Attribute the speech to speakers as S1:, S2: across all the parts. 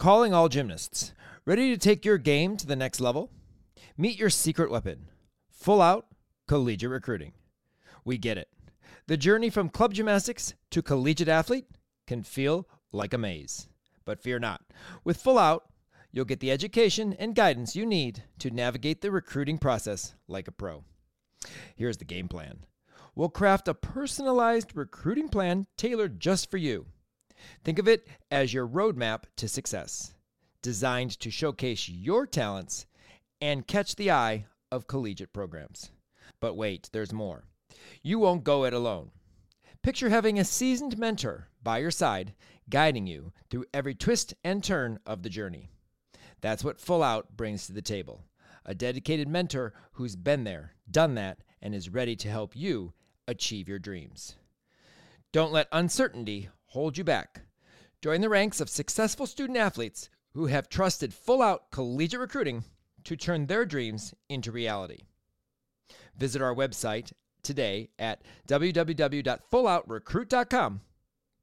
S1: Calling all gymnasts. Ready to take your game to the next level? Meet your secret weapon full out collegiate recruiting. We get it. The journey from club gymnastics to collegiate athlete can feel like a maze. But fear not. With Full Out, you'll get the education and guidance you need to navigate the recruiting process like a pro. Here's the game plan we'll craft a personalized recruiting plan tailored just for you. Think of it as your roadmap to success, designed to showcase your talents and catch the eye of collegiate programs. But wait, there's more. You won't go it alone. Picture having a seasoned mentor by your side, guiding you through every twist and turn of the journey. That's what Full Out brings to the table a dedicated mentor who's been there, done that, and is ready to help you achieve your dreams. Don't let uncertainty hold you back. Join the ranks of successful student athletes who have trusted Full Out collegiate recruiting to turn their dreams into reality. Visit our website today at www.fulloutrecruit.com.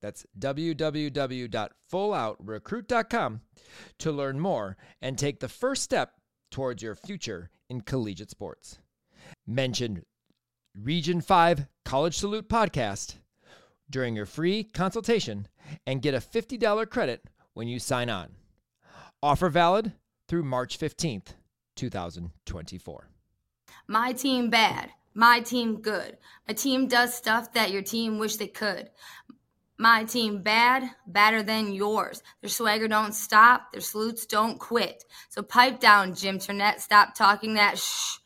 S1: That's www.fulloutrecruit.com to learn more and take the first step towards your future in collegiate sports. Mention Region 5 College Salute podcast during your free consultation and get a $50 credit when you sign on. Offer valid through March 15th, 2024.
S2: My team bad. My team good. My team does stuff that your team wish they could. My team bad, badder than yours. Their swagger don't stop, their salutes don't quit. So pipe down, Jim Turnett. Stop talking that shh.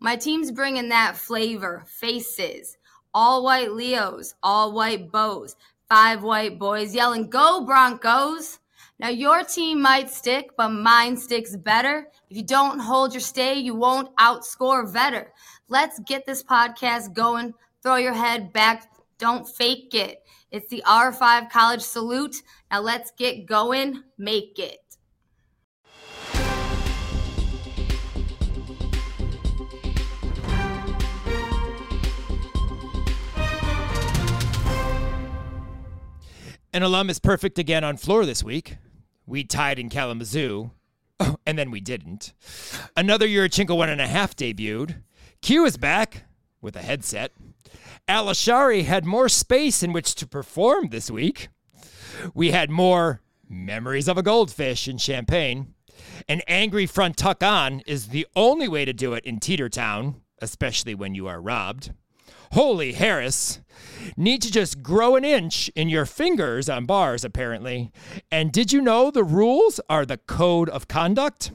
S2: My team's bringing that flavor, faces, all white Leos, all white bows, five white boys yelling, Go Broncos! Now, your team might stick, but mine sticks better. If you don't hold your stay, you won't outscore Vetter. Let's get this podcast going. Throw your head back. Don't fake it. It's the R5 College Salute. Now, let's get going. Make it.
S1: An alum is perfect again on floor this week. We tied in Kalamazoo, and then we didn't. Another Yurchenko one and a half debuted. Q is back with a headset. Alashari had more space in which to perform this week. We had more memories of a goldfish in Champaign. An angry front tuck on is the only way to do it in Teetertown, especially when you are robbed. Holy Harris. Need to just grow an inch in your fingers on bars, apparently. And did you know the rules are the code of conduct?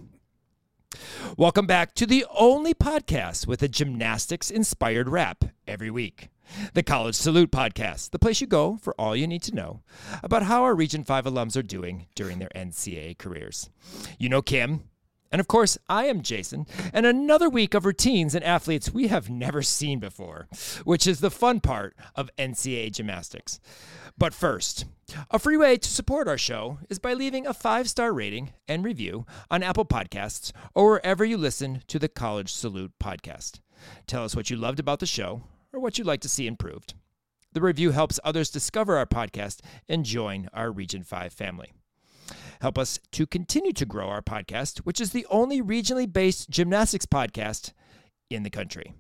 S1: Welcome back to the only podcast with a gymnastics inspired rap every week. The College Salute Podcast, the place you go for all you need to know about how our Region 5 alums are doing during their NCAA careers. You know Kim, and of course, I am Jason, and another week of routines and athletes we have never seen before, which is the fun part of NCAA gymnastics. But first, a free way to support our show is by leaving a five star rating and review on Apple Podcasts or wherever you listen to the College Salute podcast. Tell us what you loved about the show or what you'd like to see improved. The review helps others discover our podcast and join our Region 5 family. Help us to continue to grow our podcast, which is the only regionally based gymnastics podcast in the country.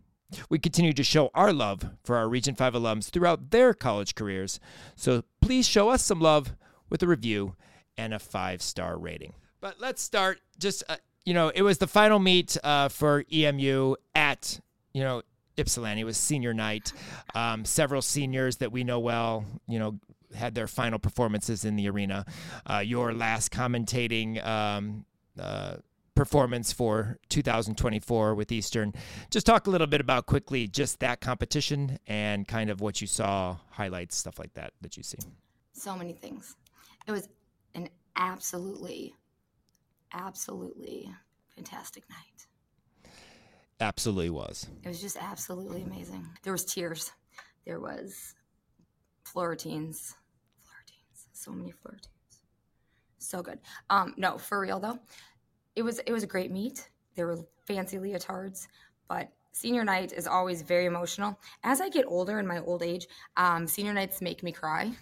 S1: We continue to show our love for our Region 5 alums throughout their college careers, so please show us some love with a review and a five star rating. But let's start just, uh, you know, it was the final meet uh, for EMU at, you know, Ypsilanti. It was senior night. Um, several seniors that we know well, you know, had their final performances in the arena. Uh, your last commentating um, uh, performance for 2024 with Eastern. Just talk a little bit about quickly just that competition and kind of what you saw, highlights, stuff like that that you see.
S2: So many things. It was an absolutely, absolutely fantastic night.
S1: Absolutely was.
S2: It was just absolutely amazing. There was tears. There was Florentines so many floor flirtings. So good. Um, no, for real though, it was it was a great meet. There were fancy leotards, but senior night is always very emotional. As I get older in my old age, um, senior nights make me cry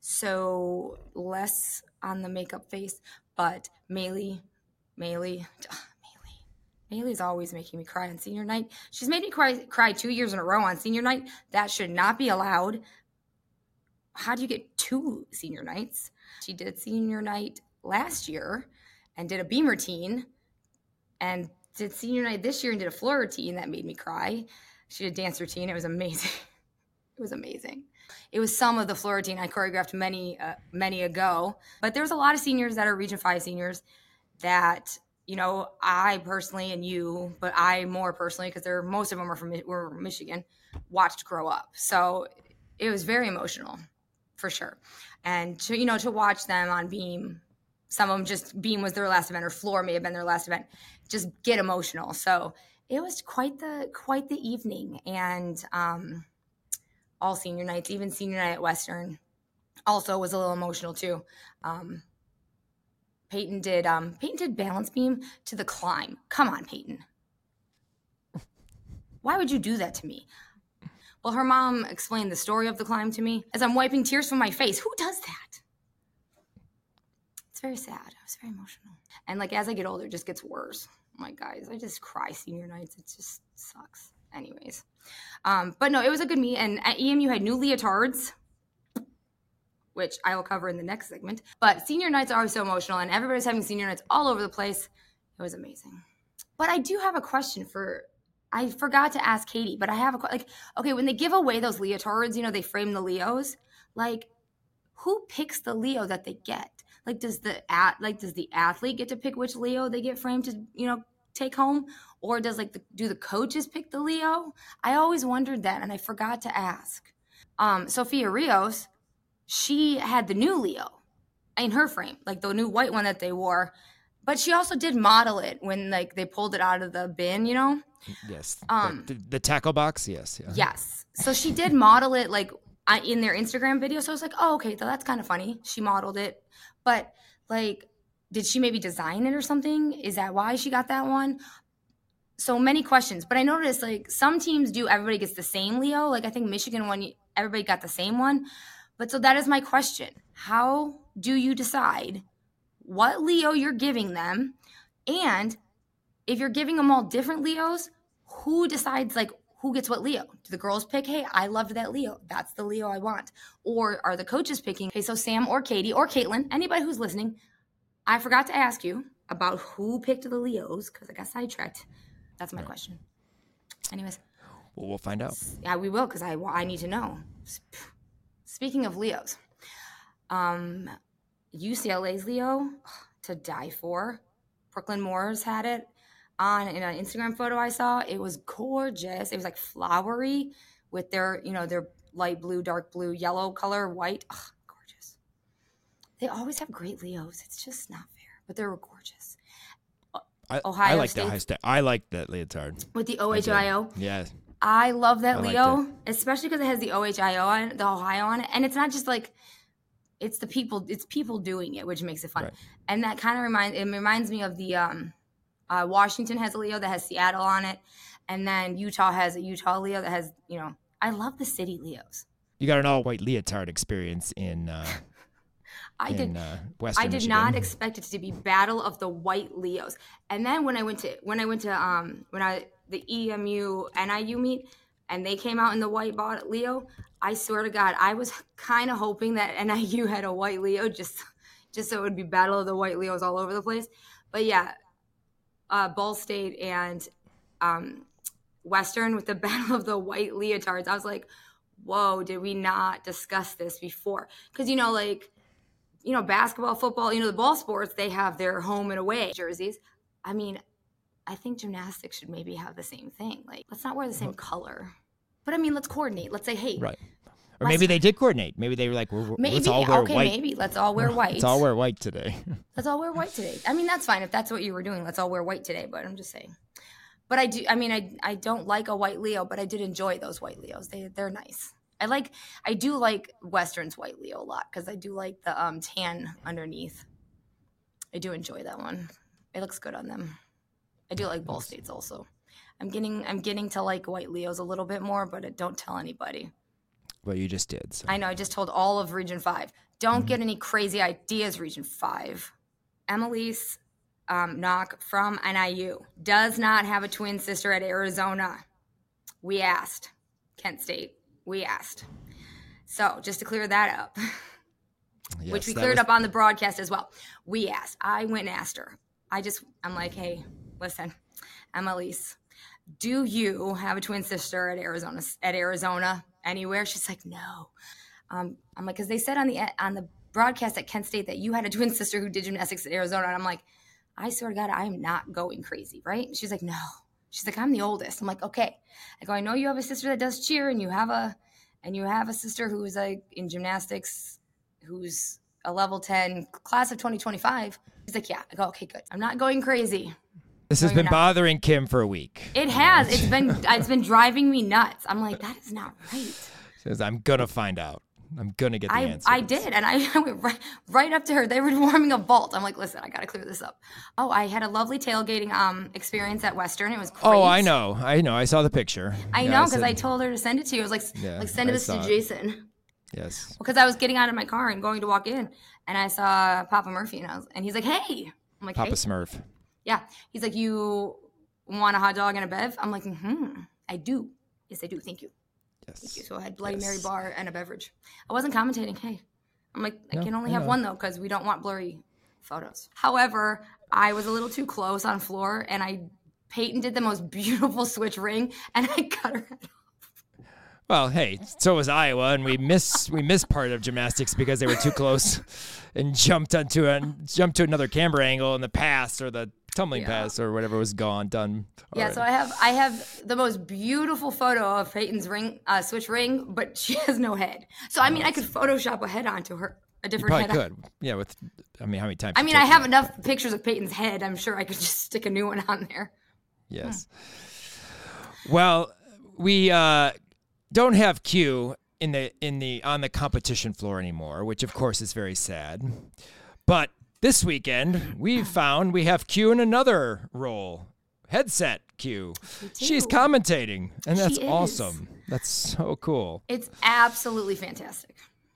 S2: so less on the makeup face. But Maylee, Maylee, Maylee's always making me cry on senior night. She's made me cry cry two years in a row on senior night. That should not be allowed. How do you get two senior nights? She did senior night last year and did a beam routine and did senior night this year and did a floor routine that made me cry. She did a dance routine. It was amazing. it was amazing. It was some of the floor routine I choreographed many, uh, many ago. But there's a lot of seniors that are Region 5 seniors that, you know, I personally and you, but I more personally, because they're most of them are from were Michigan, watched grow up. So it was very emotional for sure. And to, you know, to watch them on beam some of them just beam was their last event or floor may have been their last event just get emotional. So it was quite the quite the evening. And um all senior nights even senior night at western also was a little emotional too. Um peyton did um peyton did balance beam to the climb. Come on peyton. Why would you do that to me well her mom explained the story of the climb to me as i'm wiping tears from my face who does that it's very sad. I was very emotional. And like as I get older, it just gets worse. I'm like, guys, I just cry senior nights. It just sucks. Anyways. Um, but no, it was a good meet. And at EMU had new leotards, which I will cover in the next segment. But senior nights are so emotional, and everybody's having senior nights all over the place. It was amazing. But I do have a question for I forgot to ask Katie, but I have a like okay, when they give away those leotards, you know, they frame the Leos, like who picks the Leo that they get? Like, does the at like does the athlete get to pick which Leo they get framed to you know take home, or does like the, do the coaches pick the Leo? I always wondered that, and I forgot to ask. Um, Sophia Rios, she had the new Leo in her frame, like the new white one that they wore. But she also did model it when like they pulled it out of the bin, you know.
S1: Yes. Um, the, the, tackle box. Yes.
S2: Yeah. Yes. So she did model it like in their Instagram video. So I was like, oh, okay, so that's kind of funny. She modeled it. But like, did she maybe design it or something? Is that why she got that one? So many questions. But I noticed like some teams do everybody gets the same Leo. Like I think Michigan one, everybody got the same one. But so that is my question. How do you decide what Leo you're giving them? And if you're giving them all different Leos, who decides like who gets what Leo? Do the girls pick, hey, I loved that Leo. That's the Leo I want. Or are the coaches picking, hey, so Sam or Katie or Caitlin, anybody who's listening, I forgot to ask you about who picked the Leos because I got sidetracked. That's my question. Anyways.
S1: Well, we'll find out.
S2: Yeah, we will because I, I need to know. Speaking of Leos, um, UCLA's Leo to die for. Brooklyn Moors had it on in an Instagram photo I saw. It was gorgeous. It was like flowery with their, you know, their light blue, dark blue, yellow color, white. Ugh, gorgeous. They always have great Leos. It's just not fair, but they were gorgeous.
S1: I, Ohio I like State, the Ohio State. I like that leotard
S2: with the OHIO.
S1: Yeah.
S2: I love that I Leo, especially because it has the OHIO on the Ohio on it, and it's not just like it's the people. It's people doing it, which makes it fun. Right. And that kind of reminds it reminds me of the um uh, Washington has a Leo that has Seattle on it, and then Utah has a Utah Leo that has you know. I love the city Leos.
S1: You got an all-white leotard experience in. Uh,
S2: I in, did. Uh, I did Michigan. not expect it to be Battle of the White Leos, and then when I went to when I went to um when I the EMU NIU meet and they came out in the white Leo, I swear to God, I was kind of hoping that NIU had a white Leo just just so it would be Battle of the White Leos all over the place. But yeah, uh, Ball State and um, Western with the Battle of the White Leotards. I was like, whoa, did we not discuss this before? Because, you know, like, you know, basketball, football, you know, the ball sports, they have their home and away jerseys. I mean, I think gymnastics should maybe have the same thing. Like, let's not wear the same color. But I mean, let's coordinate. Let's say, hey,
S1: right. Or maybe they did coordinate. Maybe they were like, maybe, let's all wear
S2: okay,
S1: white.
S2: maybe okay, maybe. let's all wear white.
S1: let's all wear white today.
S2: let's all wear white today. I mean, that's fine if that's what you were doing. Let's all wear white today. But I'm just saying. But I do. I mean, I I don't like a white Leo, but I did enjoy those white Leos. They they're nice. I like. I do like Western's white Leo a lot because I do like the um, tan underneath. I do enjoy that one. It looks good on them. I do like Ball States also. I'm getting I'm getting to like white Leos a little bit more, but don't tell anybody.
S1: Well, you just did. So.
S2: I know. I just told all of Region Five. Don't get any crazy ideas, Region 5. Emelise um, knock from NIU does not have a twin sister at Arizona. We asked. Kent State, we asked. So just to clear that up,
S1: Yes,
S2: which we cleared
S1: was-
S2: up on the broadcast as well. We asked. I went and asked her. I just, I'm like, hey, listen, Emelise, do you have a twin sister at Arizona? At Arizona, anywhere? She's like, no. Um, I'm like, because they said on the on the broadcast at Kent State that you had a twin sister who did gymnastics at Arizona, and I'm like, I swear to God, I am not going crazy, right? She's like, no. She's like, I'm the oldest. I'm like, okay. I go, I know you have a sister that does cheer, and you have a and you have a sister who's like in gymnastics, who's a level 10 class of 2025. She's like, yeah. I go, okay, good. I'm not going crazy.
S1: This has
S2: you're
S1: been
S2: not.
S1: bothering Kim for a week.
S2: It has. It's been it's been driving me nuts. I'm like, that is not right.
S1: Says I'm gonna find out. I'm gonna get the
S2: I,
S1: answer.
S2: I did, and I went right, right up to her. They were warming a vault. I'm like, listen, I got to clear this up. Oh, I had a lovely tailgating um experience at Western. It was great.
S1: Oh, I know. I know. I saw the picture.
S2: I
S1: Yeah,
S2: know because I
S1: said-
S2: told her to send it to you. I was like,
S1: Yeah,
S2: like send
S1: I
S2: this to
S1: it.
S2: Jason
S1: Yes.
S2: because I was getting out of my car and going to walk in, and I saw Papa Murphy, and I was, and he's like, hey, I'm like,
S1: Papa
S2: hey,
S1: Smurf.
S2: Yeah. He's like, you want a hot dog and a bev? I'm like, hmm, I do. Yes, I do. Thank you. Thank you. So I had Bloody Mary
S1: Yes.
S2: bar and a beverage. I wasn't commentating. Hey, I'm like, I
S1: No,
S2: can only have one though because we don't want blurry photos. However, I was a little too close on floor, and I Peyton did the most beautiful switch ring, and I cut her head off.
S1: Well, hey, so was Iowa, and we miss we missed part of gymnastics because they were too close and jumped onto a jumped to another camber angle in the pass or the tumbling
S2: Yeah.
S1: pass or whatever was gone done.
S2: Yeah, so I have I have the most beautiful photo of Peyton's ring uh, switch ring, but she has no head. So I mean, I could Photoshop a head onto her, a different
S1: probably
S2: head.
S1: could. Yeah, with I mean, how many times?
S2: I mean, I have
S1: that?
S2: enough pictures of Peyton's head. I'm sure I could just stick a new one on there.
S1: Yes. Well, we uh, don't have Q in the in the on the competition floor anymore, which of course is very sad. But this weekend, we found we have Q in another role. Headset Q. She's commentating, and that's awesome. That's so cool.
S2: It's absolutely fantastic.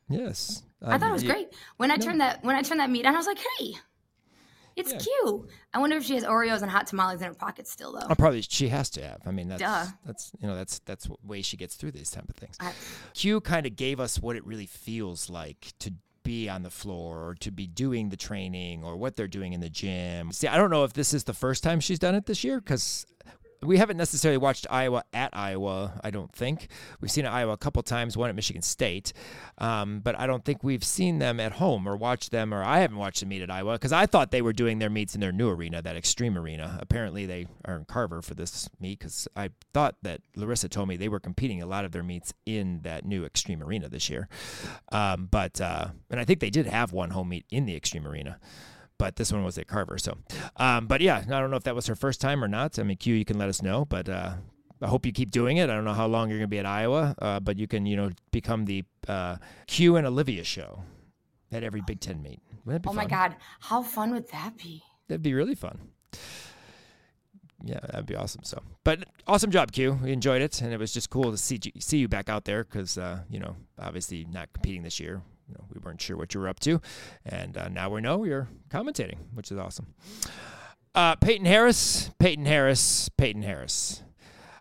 S1: Yes.
S2: I thought it was um,
S1: you-
S2: great when I turned that when I turned that meet on. I was like, "Hey, it's
S1: Yeah.
S2: cute." I wonder if she has Oreos and hot tamales in her pocket still, though.
S1: Oh, probably she has to have. I mean, that's
S2: Duh.
S1: that's you know that's that's what way she gets through these type of things.
S2: I-
S1: Q kind of gave us what it really feels like to be on the floor or to be doing the training or what they're doing in the gym. See, I don't know if this is the first time she's done it this year because we haven't necessarily watched Iowa at Iowa. I don't think we've seen Iowa a couple times, one at Michigan State, um, but I don't think we've seen them at home or watched them. Or I haven't watched them meet at Iowa because I thought they were doing their meets in their new arena, that Xtream Arena. Apparently, they are in Carver for this meet because I thought that Larissa told me they were competing a lot of their meets in that new Xtream Arena this year. Um, but uh, and I think they did have one home meet in the Xtream Arena but this one was at Carver. So, um, but yeah, I don't know if that was her first time or not. I mean, Q, you can let us know, but uh, I hope you keep doing it. I don't know how long you're going to be at Iowa, uh, but you can, you know, become the uh, Q and Olivia show at every Big Ten meet.
S2: Oh my? God, how fun would that be?
S1: That'd be really fun. Yeah, that'd be awesome. So, but awesome job, Q. We enjoyed it, and it was just cool to see you- see you back out there because uh, you know, obviously not competing this year. You know, we weren't sure what you were up to, and uh, now we know you're commentating, which is awesome. Uh, Peyton Harris, Peyton Harris, Peyton Harris.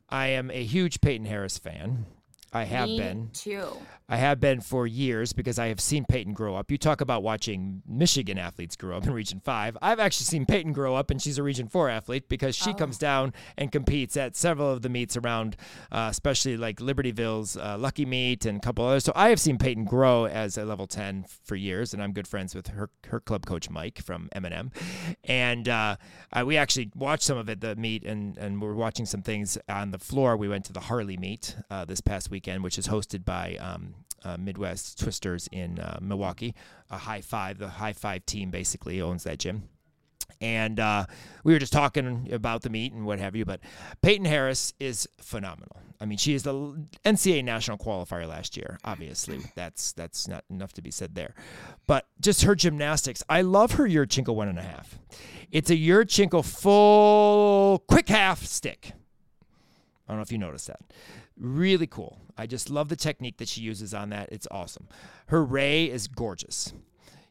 S1: I am a huge Peyton Harris fan. I have
S2: Me
S1: been.
S2: too.
S1: I have been for years because I have seen Peyton grow up. You talk about watching Michigan athletes grow up in Region 5. I've actually seen Peyton grow up, and she's a Region 4 athlete because she
S2: Oh.
S1: comes down and competes at several of the meets around, uh, especially like Libertyville's uh, Lucky Meet and a couple others. So I have seen Peyton grow as a level 10 for years, and I'm good friends with her, her club coach, Mike from M&M. And uh, I, we actually watched some of it, the meet, and, and we're watching some things on the floor. We went to the Harley meet uh, this past weekend, which is hosted by um, uh, Midwest Twisters in uh, Milwaukee. A high five, the high five team basically owns that gym. And uh, we were just talking about the meet and what have you. But Peyton Harris is phenomenal. I mean, she is the NCAA national qualifier last year. Obviously, that's that's not enough to be said there. But just her gymnastics, I love her Yurchenko one and a half. It's a Yurchenko full quick half stick. I don't know if you noticed that. Really cool. I just love the technique that she uses on that. It's awesome. Her ray is gorgeous.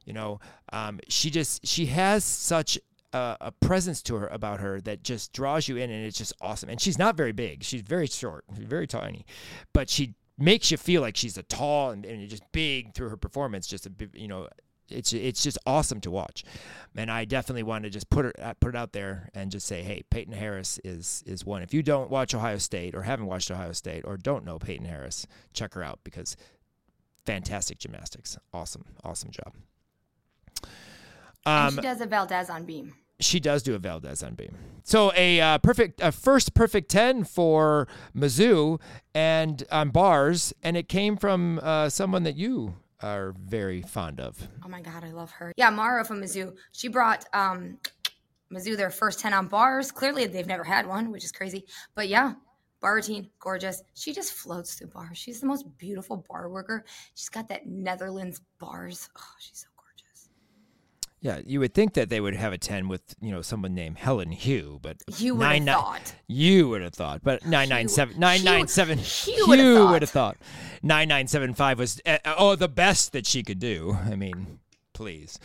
S1: You know, um, she just she has such a, a, presence to her about her that just draws you in, and it's just awesome. And she's not very big; she's very short, very tiny, but she makes you feel like she's a tall and, and just big through her performance. Just a you know, it's it's just awesome to watch. And I definitely want to just put it uh, put it out there and just say, hey, Peyton Harris is is one. If you don't watch Ohio State or haven't watched Ohio State or don't know Peyton Harris, check her out because fantastic gymnastics, awesome, awesome job.
S2: Um, she does a Valdez on beam.
S1: She does do a Valdez on beam. So a uh, perfect, a first perfect ten for Mizzou and on bars, and it came from uh, someone that you are very fond of.
S2: Oh my God, I love her. Yeah, Mara from Mizzou. She brought um, Mizzou their first 10 on bars. Clearly, they've never had one, which is crazy. But yeah, bar routine, gorgeous. She just floats through bars. She's the most beautiful bar worker. She's got that Netherlands bars. Oh, she's so
S1: yeah, you would think that they would have a ten with you know someone named Helen Hu, but
S2: you would have thought.
S1: You would have thought, but nine nine seven nine nine seven. You would have thought. Nine nine seven five was uh, oh the best that she could do. I mean, please.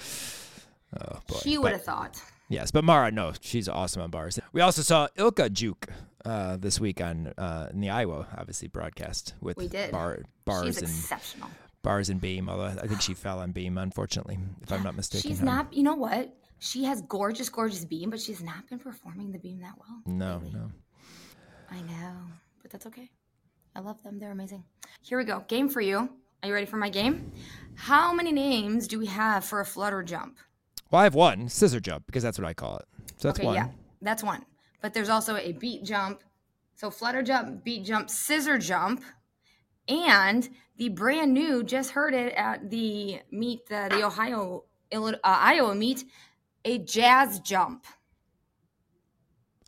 S2: Oh boy. She would have thought.
S1: Yes, but Mara, no, she's awesome on bars. We also saw Ilka Juk uh, this week on uh, in the Iowa, obviously broadcast with
S2: we did.
S1: Bar, bars
S2: she's
S1: and
S2: exceptional
S1: bars and beam. Although I think she fell on beam, unfortunately, if I'm not mistaken.
S2: She's not. You know what? She has gorgeous, gorgeous beam, but she's not been performing the beam that well.
S1: No, lately. no.
S2: I know, but that's okay. I love them. They're amazing. Here we go. Game for you. Are you ready for my game? How many names do we have for a flutter jump?
S1: Well, I have one scissor jump because that's what I call it. So that's
S2: okay,
S1: one.
S2: Yeah, that's one. But there's also a beat jump. So flutter jump, beat jump, scissor jump, and the brand new just heard it at the meet the, the ohio uh, iowa meet a jazz jump.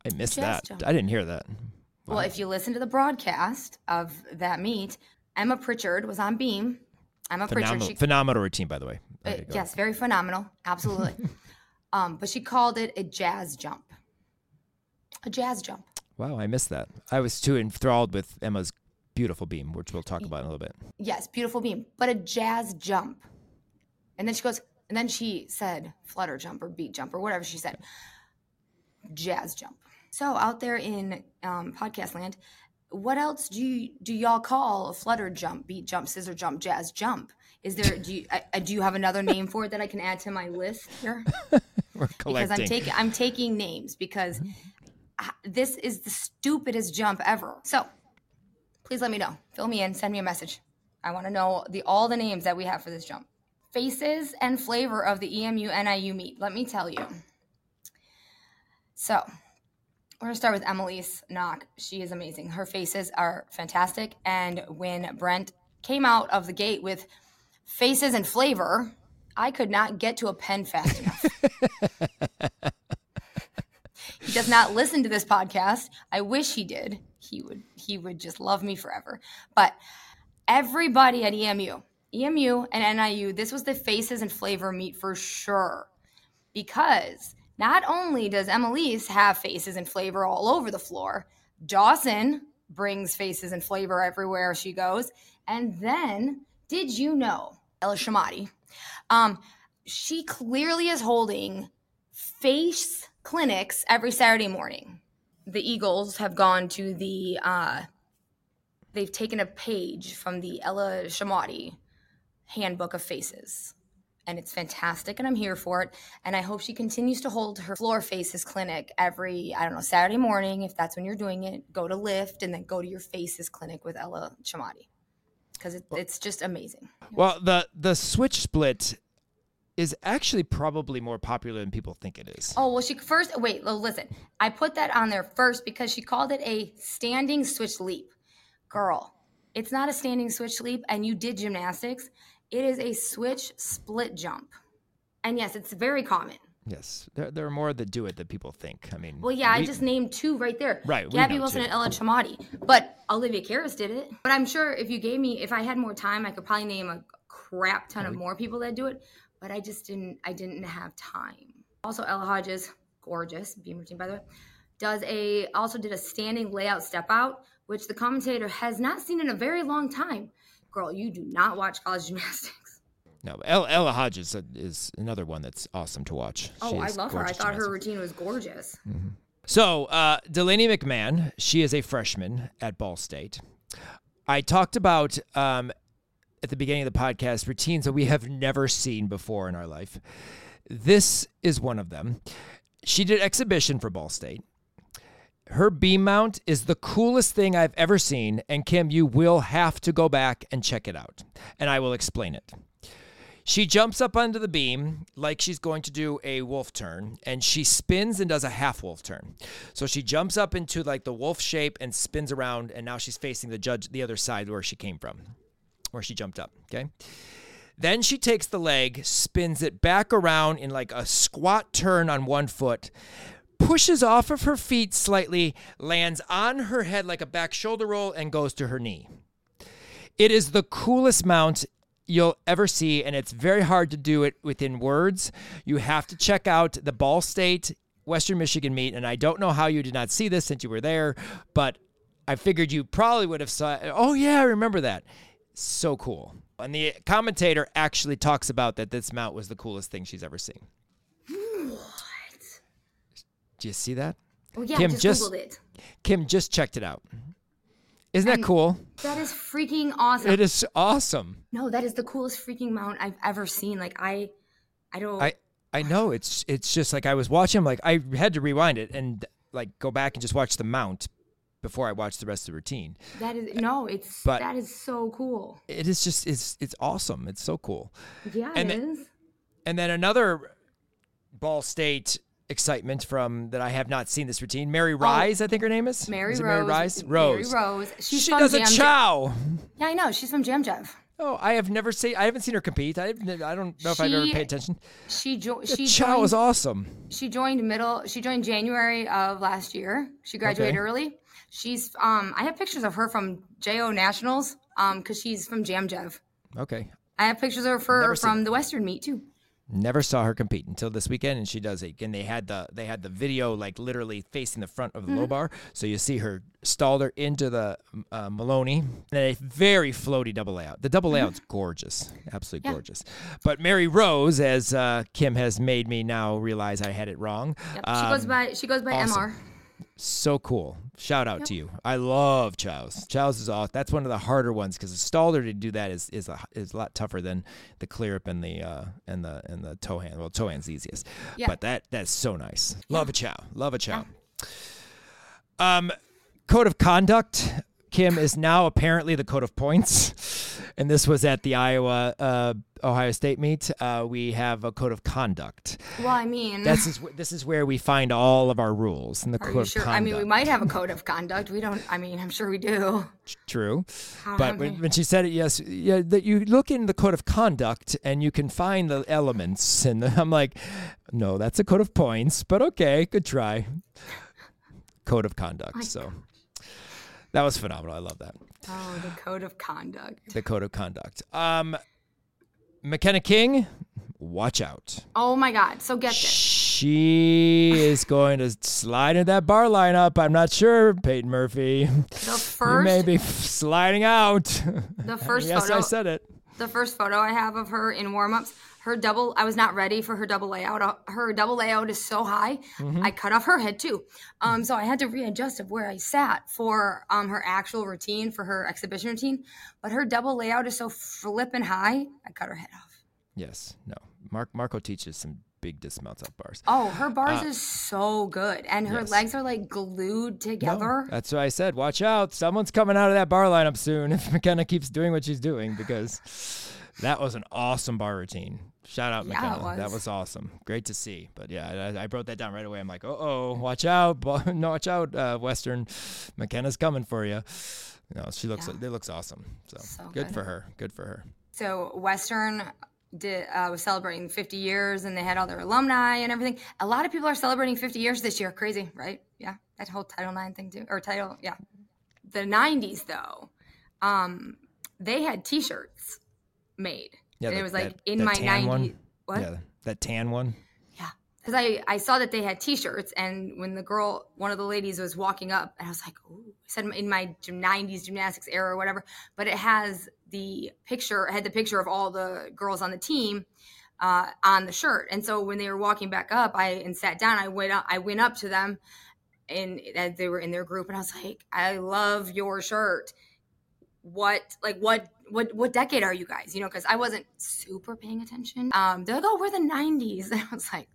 S1: I missed that. jump. i didn't hear that.
S2: Wow. well if you listen to the broadcast of that meet emma pritchard was on beam. Emma
S1: phenomenal,
S2: pritchard she,
S1: phenomenal routine by the way.
S2: Uh, yes very phenomenal absolutely. Um, but she called it a jazz jump. A jazz jump.
S1: Wow i missed that. I was too enthralled with emma's beautiful beam, which we'll talk about in a little bit.
S2: Yes, beautiful beam, but a jazz jump. And then she goes, and then she said flutter jump or beat jump or whatever she said. Jazz jump. So out there in um, podcast land, what else do you do y'all call a flutter jump, beat jump, scissor jump, jazz jump? Is there do you uh, do you have another name for it that I can add to my list here?
S1: We're collecting.
S2: Because I'm taking I'm taking names because this is the stupidest jump ever. So please let me know. Fill me in, send me a message. I want to know the all the names that we have for this jump. Faces and flavor of the EMU NIU meet. Let me tell you. So, we're gonna start with Emelise knock. She is amazing. Her faces are fantastic. And when Brent came out of the gate with faces and flavor, I could not get to a pen fast enough. he does not listen to this podcast. I wish he did he would he would just love me forever. But everybody at EMU, EMU and NIU, this was the faces and flavor meet for sure. Because not only does Emelise have faces and flavor all over the floor, Dawson brings faces and flavor everywhere she goes. And then, did you know, Ella Shamati, um, she clearly is holding face clinics every Saturday morning the Eagles have gone to the uh, they've taken a page from the Ella Shamati handbook of faces. And it's fantastic, and I'm here for it. And I hope she continues to hold her floor faces clinic every, I don't know, Saturday morning, if that's when you're doing it. Go to Lift and then go to your faces clinic with Ella Shamati because it, it's just amazing.
S1: Well, the the switch split is actually probably more popular than people think it is.
S2: Oh, well, she first, wait, listen. I put that on there first because she called it a standing switch leap. Girl, it's not a standing switch leap, and you did gymnastics. It is a switch split jump. And yes, it's very common.
S1: Yes, there, there are more that do it than people think. I mean,
S2: well, yeah, we, I just named two right there.
S1: Right,
S2: Gabby Wilson too. and Ella Chamati, but Olivia Karras did it. But I'm sure if you gave me, if I had more time, I could probably name a crap ton of more people that do it but I just didn't I didn't have time. Also, Ella Hodges, gorgeous beam routine by the way, does a also did a standing layout step out, which the commentator has not seen in a very long time. Girl, you do not watch college gymnastics.
S1: No, Ella Hodges is another one that's awesome to watch.
S2: Oh,
S1: She
S2: I love her. I thought her routine was gorgeous.
S1: So, uh, Delaney McMahon, she is a freshman at Ball State. I talked about um, at the beginning of the podcast routines that we have never seen before in our life. This is one of them. She did exhibition for Ball State. Her beam mount is the coolest thing I've ever seen, and Kim, you will have to go back and check it out, and I will explain it. She jumps up onto the beam like she's going to do a wolf turn, and she spins and does a half wolf turn. So she jumps up into like the wolf shape and spins around, and now she's facing the judge the other side where she came from, where she jumped up. Okay. Then she takes the leg, spins it back around in like a squat turn on one foot, pushes off of her feet slightly, lands on her head like a back shoulder roll, and goes to her knee. It is the coolest mount you'll ever see, and it's very hard to do it within words. You have to check out the Ball State Western Michigan meet, and I don't know how you did not see this since you were there, but I figured you probably would have saw. Oh yeah, I remember that. So cool. And the commentator actually talks about that this mount was the coolest thing she's ever seen.
S2: What?
S1: Do you see that?
S2: Oh yeah,
S1: Kim,
S2: just,
S1: just-
S2: googled it.
S1: Kim just checked it out. Isn't that
S2: And-
S1: cool?
S2: That is freaking awesome.
S1: It is awesome.
S2: No, that is the coolest freaking mount I've ever seen. Like I, I don't.
S1: I I know it's it's just like I was watching. Like I had to rewind it and like go back and just watch the mount before I watched the rest of the routine.
S2: that is no. It's
S1: But-
S2: that is so cool.
S1: It is just it's it's awesome. It's so cool.
S2: Yeah,
S1: And
S2: it
S1: the-
S2: is.
S1: And then another Ball State excitement from that I have not seen this routine. Mary oh, Rise, I think her name is.
S2: Oh. Mary
S1: Is
S2: Rose.
S1: Mary Rise.
S2: Mary
S1: Rose.
S2: Rose. She's
S1: she
S2: from
S1: does a
S2: Jam
S1: chow.
S2: Yeah, I know. She's from Jam Jeff.
S1: Oh, I have never seen. I haven't seen her compete. I I don't know if I've ever paid attention.
S2: She jo- she
S1: chow
S2: joined,
S1: is awesome.
S2: she joined middle. She joined January of last year. She graduated
S1: Okay.
S2: early. She's um. I have pictures of her from Jo Nationals. Um, because she's from Jam Jeff.
S1: Okay,
S2: I have pictures of her
S1: seen
S2: from the Western meet too.
S1: Never saw her compete until this weekend, and she does it. And they had the they had the video like literally facing the front of the
S2: Mm-hmm.
S1: low bar, so you see her stalder into the uh, Maloney, and a very floaty double layout. The double layout's gorgeous, absolutely
S2: Mm-hmm. Yeah.
S1: gorgeous. But Mary Rose, as uh, Kim has made me now realize I had it wrong.
S2: Yep. She goes
S1: um,
S2: by she goes by
S1: awesome.
S2: MR.
S1: So cool! Shout out to you. I love chows. Chows is off. That's one of the harder ones because the stalder to do that is is a, is a lot tougher than the clear up and the uh, and the and the toe hand. Well, toe hand's the easiest.
S2: Yeah.
S1: But that that's so nice. Love a chow. Love a chow. Um, code of conduct. Kim is now apparently the code of points, and this was at the Iowa uh, Ohio State meet. Uh, we have a code of conduct.
S2: Well, I mean,
S1: This is this is where we find all of our rules in the code of
S2: sure?
S1: conduct.
S2: I mean, we might have a code of conduct. We don't. I mean, I'm sure we do.
S1: True.
S2: How
S1: But when, when she said it, yes, yeah, that you look in the code of conduct and you can find the elements, and I'm like, no, that's a code of points, but okay, good try. Code of conduct. so that was phenomenal. I love that.
S2: Oh, the code of conduct.
S1: The code of conduct. Um, McKenna King, watch out.
S2: Oh my God. So get this.
S1: She is going to slide into that bar lineup. I'm not sure, Peyton Murphy.
S2: The
S1: You may
S2: first,
S1: be sliding out.
S2: the first
S1: yes,
S2: photo.
S1: I said it.
S2: the first photo I have of her in warm-ups, her double I was not ready for her double layout. Uh, Her double layout is so high.
S1: Mm-hmm.
S2: I cut off her head too. Um so I had to readjust of where I sat for um her actual routine for her exhibition routine, but her double layout is so flippin' high. I cut her head off.
S1: Yes, no. Mark Marco teaches some big dismounts off bars.
S2: Oh, her bars is so good and her
S1: Uh, yes.
S2: legs are like glued
S1: No,
S2: together.
S1: that's what I said, watch out. Someone's coming out of that bar lineup soon if McKenna keeps doing what she's doing because that was an awesome bar routine. Shout out
S2: Yeah,
S1: McKenna. That
S2: was.
S1: was awesome. Great to see. But yeah, I, I wrote that down right away. I'm like, oh, oh, watch out. No, watch out, uh, Western. McKenna's coming for you. No, she looks,
S2: Yeah.
S1: it looks awesome. So,
S2: So
S1: good
S2: good.
S1: for her. Good for her.
S2: So Western did uh, was celebrating 50 years, and they had all their alumni and everything. A lot of people are celebrating 50 years this year. Crazy, right? Yeah, that whole Title IX thing too, or Title, yeah. The 90s though, um, they had T-shirts made.
S1: Yeah,
S2: and
S1: the-
S2: it was like
S1: that-
S2: in
S1: that
S2: my 90s. What?
S1: Yeah, that tan one.
S2: Yeah, because I, I saw that they had t-shirts and when the girl one of the ladies was walking up and i was like oh i said in my 90s gymnastics era or whatever but it has the picture had the picture of all the girls on the team uh, on the shirt and so when they were walking back up i and sat down i went up i went up to them and as they were in their group and i was like i love your shirt what like what what what decade are you guys you know because i wasn't super paying attention um they're like oh we're the 90s and i was like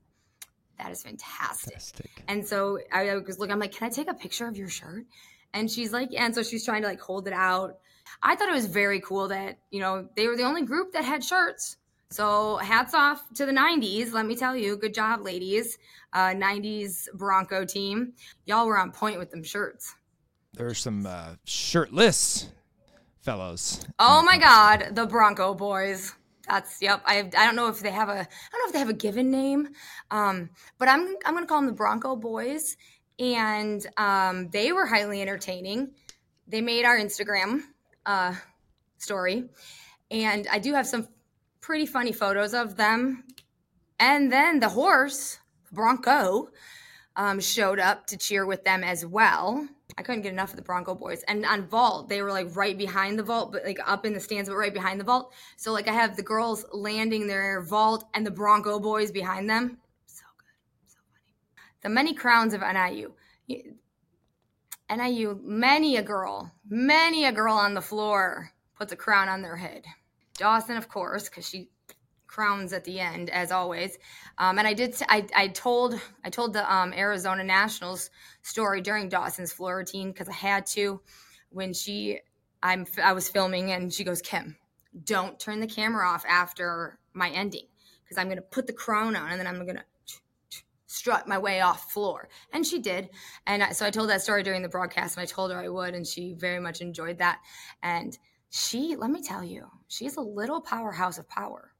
S2: that is fantastic. fantastic. And so I was looking, I'm like, can I take a picture of your shirt? And she's like, and so she's trying to like hold it out. I thought it was very cool that, you know, they were the only group that had shirts. So hats off to the 90s. Let me tell you, good job, ladies. Uh, 90s Bronco team. Y'all were on point with them shirts.
S1: there's some uh, shirtless fellows.
S2: Oh my God, the Bronco boys. That's yep. I I don't know if they have a I don't know if they have a given name, um, but I'm I'm gonna call them the Bronco Boys, and um, they were highly entertaining. They made our Instagram uh, story, and I do have some pretty funny photos of them. And then the horse Bronco um, showed up to cheer with them as well. I couldn't get enough of the Bronco boys. And on vault, they were like right behind the vault, but like up in the stands, but right behind the vault. So like I have the girls landing their vault and the Bronco boys behind them. So good, so funny. The many crowns of NIU. NIU, many a girl, many a girl on the floor puts a crown on their head. Dawson, of course, because she crowns at the end as always. Um, and i did I, I told i told the um, arizona nationals story during dawson's floor routine because i had to when she i'm i was filming and she goes kim don't turn the camera off after my ending because i'm going to put the crown on and then i'm going to strut my way off floor. And she did. And I, so i told that story during the broadcast and i told her i would and she very much enjoyed that. And she let me tell you she's a little powerhouse of power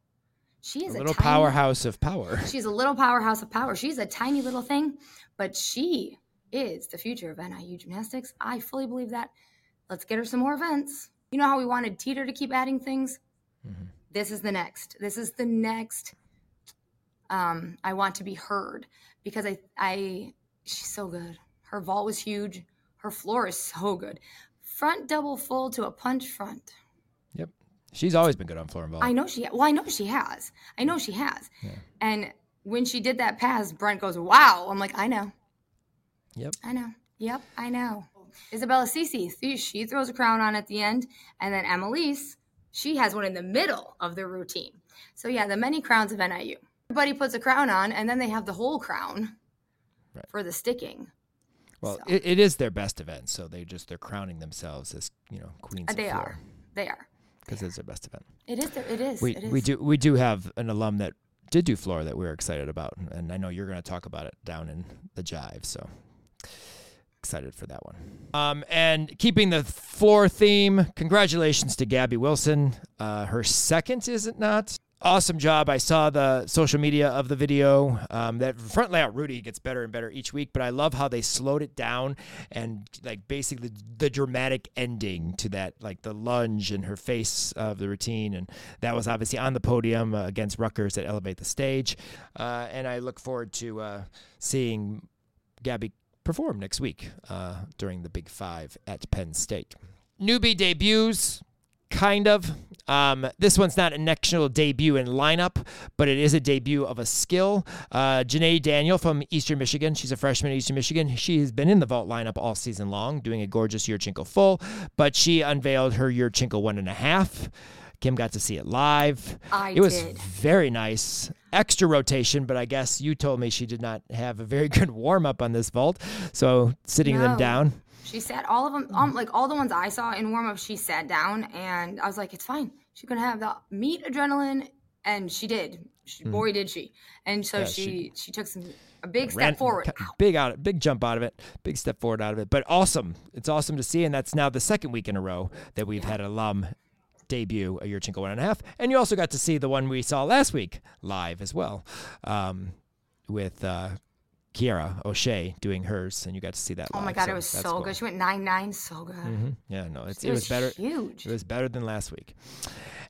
S2: she is
S1: a, a little tiny, powerhouse of power.
S2: She's a little powerhouse of power. She's a tiny little thing, but she is the future of NIU gymnastics. I fully believe that. Let's get her some more events. You know how we wanted Teeter to keep adding things? Mm-hmm. This is the next. This is the next. Um, I want to be heard because I, I, she's so good. Her vault was huge. Her floor is so good. Front double full to a punch front.
S1: She's always been good on floor and ball.
S2: I know she. Well, I know she has. I know she has. Yeah. And when she did that pass, Brent goes, "Wow!" I'm like, "I know."
S1: Yep.
S2: I know. Yep, I know. Isabella Cece, she throws a crown on at the end, and then Emelise, she has one in the middle of the routine. So yeah, the many crowns of NIU. Everybody puts a crown on, and then they have the whole crown right. for the sticking.
S1: Well, so. it, it is their best event, so they just they're crowning themselves as you know queens.
S2: They are. They are
S1: because it's their best event.
S2: It is. It is.
S1: We
S2: it is.
S1: we do we do have an alum that did do floor that we're excited about, and I know you're going to talk about it down in the Jive. So excited for that one. Um, and keeping the floor theme, congratulations to Gabby Wilson. Uh, her second, is it not? Awesome job. I saw the social media of the video. Um, that front layout Rudi gets better and better each week, but I love how they slowed it down and like basically the dramatic ending to that, like the lunge and her face of the routine, and that was obviously on the podium uh, against Rutgers at Elevate the Stage, uh, and I look forward to uh, seeing Gabby perform next week uh, during the Big Five at Penn State. Newbie debuts kind of. Um, this one's not an actual debut in lineup, but it is a debut of a skill. Uh, Janae Daniel from Eastern Michigan. She's a freshman at Eastern Michigan. She has been in the vault lineup all season long, doing a gorgeous Yurchenko full, but she unveiled her Yurchenko one and a half. Kim got to see it live.
S2: I
S1: it was
S2: did.
S1: very nice. Extra rotation, but I guess you told me she did not have a very good warm up on this vault. So sitting no. them down.
S2: She sat all of them, um, like all the ones I saw in warm up, she sat down, and I was like, it's fine. She's gonna have the meat adrenaline, and she did. She, mm. Boy, did she! And so yeah, she, she, she took some a big step ran, forward,
S1: big out, big jump out of it, big step forward out of it. But awesome! It's awesome to see, and that's now the second week in a row that we've yeah. had alum debut a year, Yurchenko one and a half, and you also got to see the one we saw last week live as well, um, with. Uh, Kiera O'Shea doing hers, and you got to see that.
S2: Oh
S1: live,
S2: my god, so it was so cool. good. She went nine nine, so good.
S1: Mm-hmm. Yeah, no, it's,
S2: it, it
S1: was, better.
S2: Huge.
S1: It was better than last week.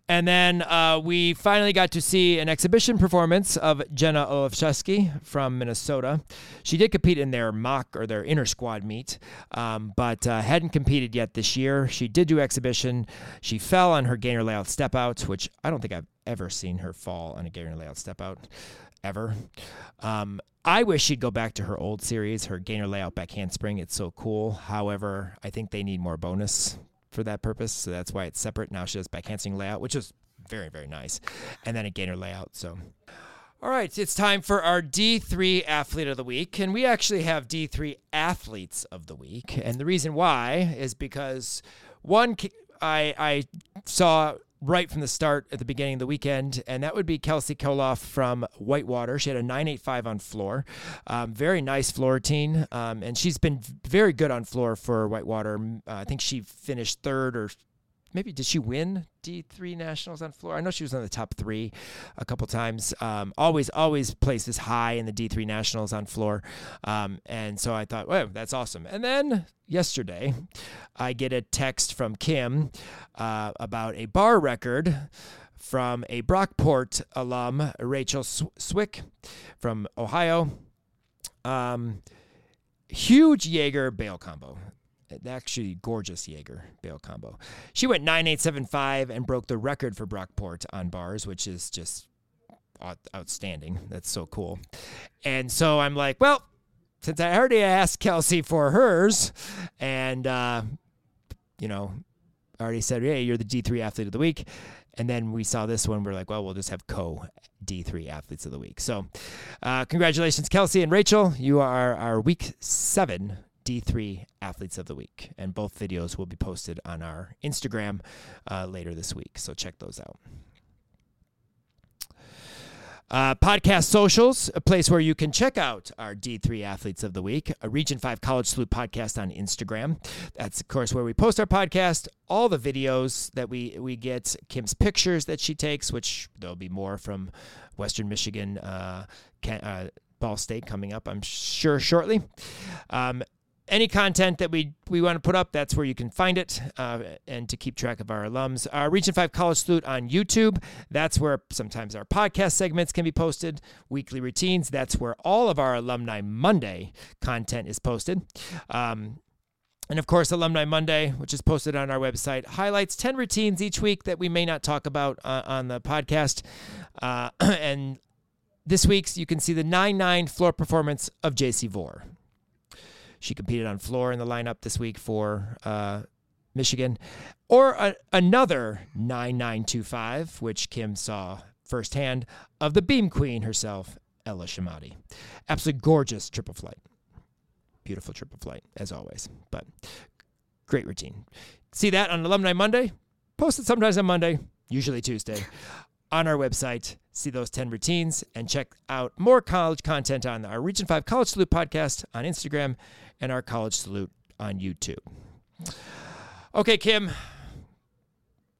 S1: And then uh, we finally got to see an exhibition performance of Jenna Olszewski from Minnesota. She did compete in their mock or their inner squad meet, um, but uh, hadn't competed yet this year. She did do exhibition. She fell on her gainer layout step out, which I don't think I've ever seen her fall on a gainer layout step out, ever. Um, I wish she'd go back to her old series, her gainer layout back handspring. It's so cool. However, I think they need more bonus for that purpose, so that's why it's separate. Now she does back handspring layout, which is very, very nice, and then a gainer layout. So. All right, it's time for our D3 athlete of the week. And we actually have D3 athletes of the week. And the reason why is because one, I, I saw right from the start at the beginning of the weekend, and that would be Kelsey Koloff from Whitewater. She had a 985 on floor. Um, very nice floor routine, um, and she's been very good on floor for Whitewater. Uh, I think she finished third or maybe did she win D3 nationals on floor? I know she was on the top three a couple times. Um, always, always places high in the D3 nationals on floor. Um, and so I thought, well, that's awesome. And then yesterday, I get a text from Kim uh, about a bar record from a Brockport alum, Rachel Swick from Ohio. Um, huge Jaeger bail combo actually gorgeous Jaeger bail combo. She went 9875 and broke the record for Brockport on bars, which is just outstanding. That's so cool. And so I'm like, well, since I already asked Kelsey for hers, and uh, you know, already said, hey, you're the D3 athlete of the week. And then we saw this one. We're like, well, we'll just have co D3 athletes of the week. So, uh, congratulations, Kelsey and Rachel. You are our week seven D3 Athletes of the Week. And both videos will be posted on our Instagram uh, later this week. So check those out. Uh, podcast socials, a place where you can check out our D3 Athletes of the Week, a Region 5 College Salute podcast on Instagram. That's, of course, where we post our podcast, all the videos that we, we get, Kim's pictures that she takes, which there'll be more from Western Michigan. Uh, uh, Ball State coming up, I'm sure, shortly. Um, any content that we we want to put up, that's where you can find it, uh, and to keep track of our alums. Our Region Five College Salute on YouTube. That's where sometimes our podcast segments can be posted. Weekly routines. That's where all of our Alumni Monday content is posted. Um, and of course, Alumni Monday, which is posted on our website, highlights 10 routines each week that we may not talk about uh, on the podcast. Uh, and this week's, you can see the 9 9 floor performance of JC Vore. She competed on floor in the lineup this week for uh, Michigan. Or a, another 9925, which Kim saw firsthand, of the beam queen herself, Ella Shamati. Absolutely gorgeous triple flight. Beautiful triple flight, as always. But great routine. See that on Alumni Monday? Posted sometimes on Monday, usually Tuesday, on our website. See those 10 routines and check out more college content on our Region 5 College Salute podcast on Instagram and our college salute on YouTube. Okay, Kim,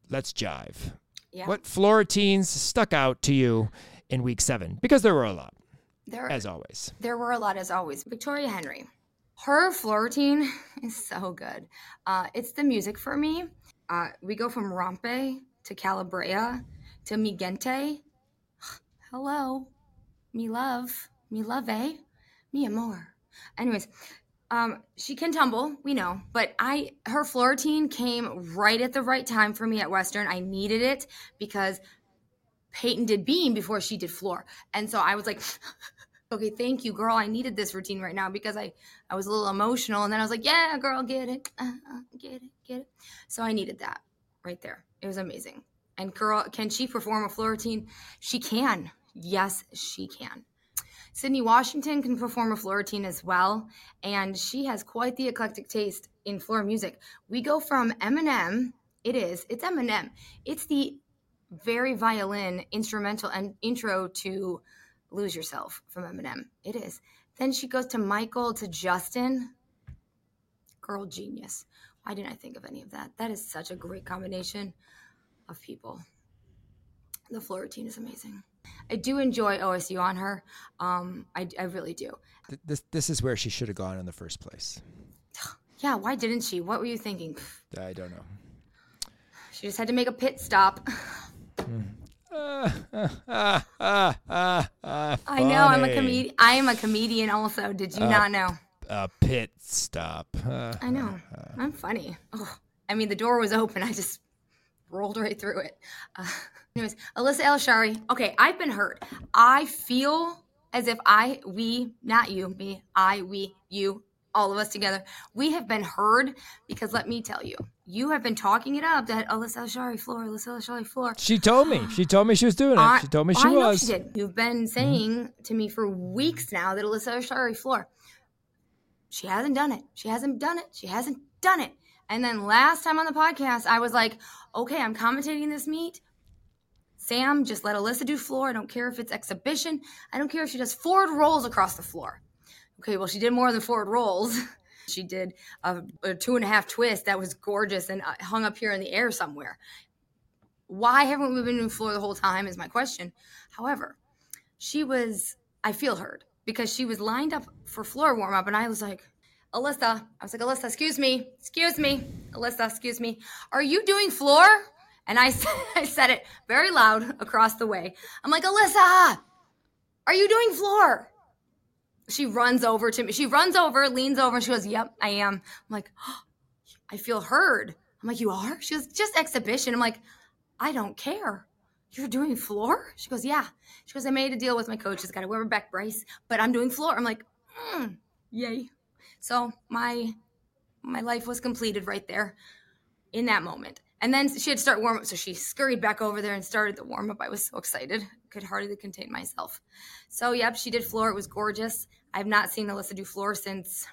S1: let's jive. Yeah. What floor routines stuck out to you in week seven? Because there were a lot, there, as always.
S2: There were a lot, as always. Victoria Henry, her floor routine is so good. Uh, it's the music for me. Uh, we go from Rompe to Calabria to Mi Gente. Hello, me love, me love, eh? Me amor. Anyways, um, she can tumble, we know, but I her floor routine came right at the right time for me at Western. I needed it because Peyton did beam before she did floor, and so I was like, "Okay, thank you, girl. I needed this routine right now because I I was a little emotional, and then I was like, "Yeah, girl, get it, uh, uh, get it, get it." So I needed that right there. It was amazing. And girl, can she perform a floor routine? She can. Yes, she can. Sydney Washington can perform a floor routine as well, and she has quite the eclectic taste in floor music. We go from Eminem, it is, it's Eminem. It's the very violin instrumental and intro to Lose Yourself from Eminem. It is. Then she goes to Michael to Justin. Girl genius. Why didn't I think of any of that? That is such a great combination of people. The floor routine is amazing. I do enjoy OSU on her. Um, I, I really do.
S1: This this is where she should have gone in the first place.
S2: Yeah, why didn't she? What were you thinking?
S1: I don't know.
S2: She just had to make a pit stop.
S1: Uh, uh, uh, uh,
S2: I know I'm a comedian. I am a comedian. Also, did you not know?
S1: A pit stop.
S2: I know. I'm funny. Oh, I mean, the door was open. I just rolled right through it. Anyways, Alyssa El Shari. Okay, I've been hurt. I feel as if I, we, not you, me, I, we, you, all of us together, we have been heard because let me tell you, you have been talking it up that Alyssa El Shari floor, Alyssa El Shari floor.
S1: She told me. She told me she was doing it.
S2: I-
S1: she told me she
S2: I
S1: she
S2: know
S1: was.
S2: She did. You've been mm-hmm. saying to me for weeks now that Alyssa Oshari floor. She hasn't done it. She hasn't done it. She hasn't done it. And then last time on the podcast, I was like, okay, I'm commentating this meet. Sam, just let Alyssa do floor. I don't care if it's exhibition. I don't care if she does forward rolls across the floor. Okay, well, she did more than forward rolls. She did a, a two and a half twist that was gorgeous and uh, hung up here in the air somewhere why haven't we been doing floor the whole time is my question. However, she was, I feel heard because she was lined up for floor warm up, and I was like, Alyssa, I was like, Alyssa, excuse me, excuse me, Alyssa, excuse me, are you doing floor? And I said, I said it very loud across the way. I'm like, Alyssa, are you doing floor? She runs over to me. She runs over, leans over, and she goes, Yep, I am. I'm like, oh, I feel heard. I'm like, You are? She goes, Just exhibition. I'm like, I don't care. You're doing floor? She goes, Yeah. She goes, I made a deal with my coach. She's Got to wear my back brace, but I'm doing floor. I'm like, mm, Yay. So my my life was completed right there in that moment. And then she had to start warm up. So she scurried back over there and started the warm up. I was so excited. Could hardly contain myself. So, yep, she did floor. It was gorgeous. I've not seen Alyssa do floor since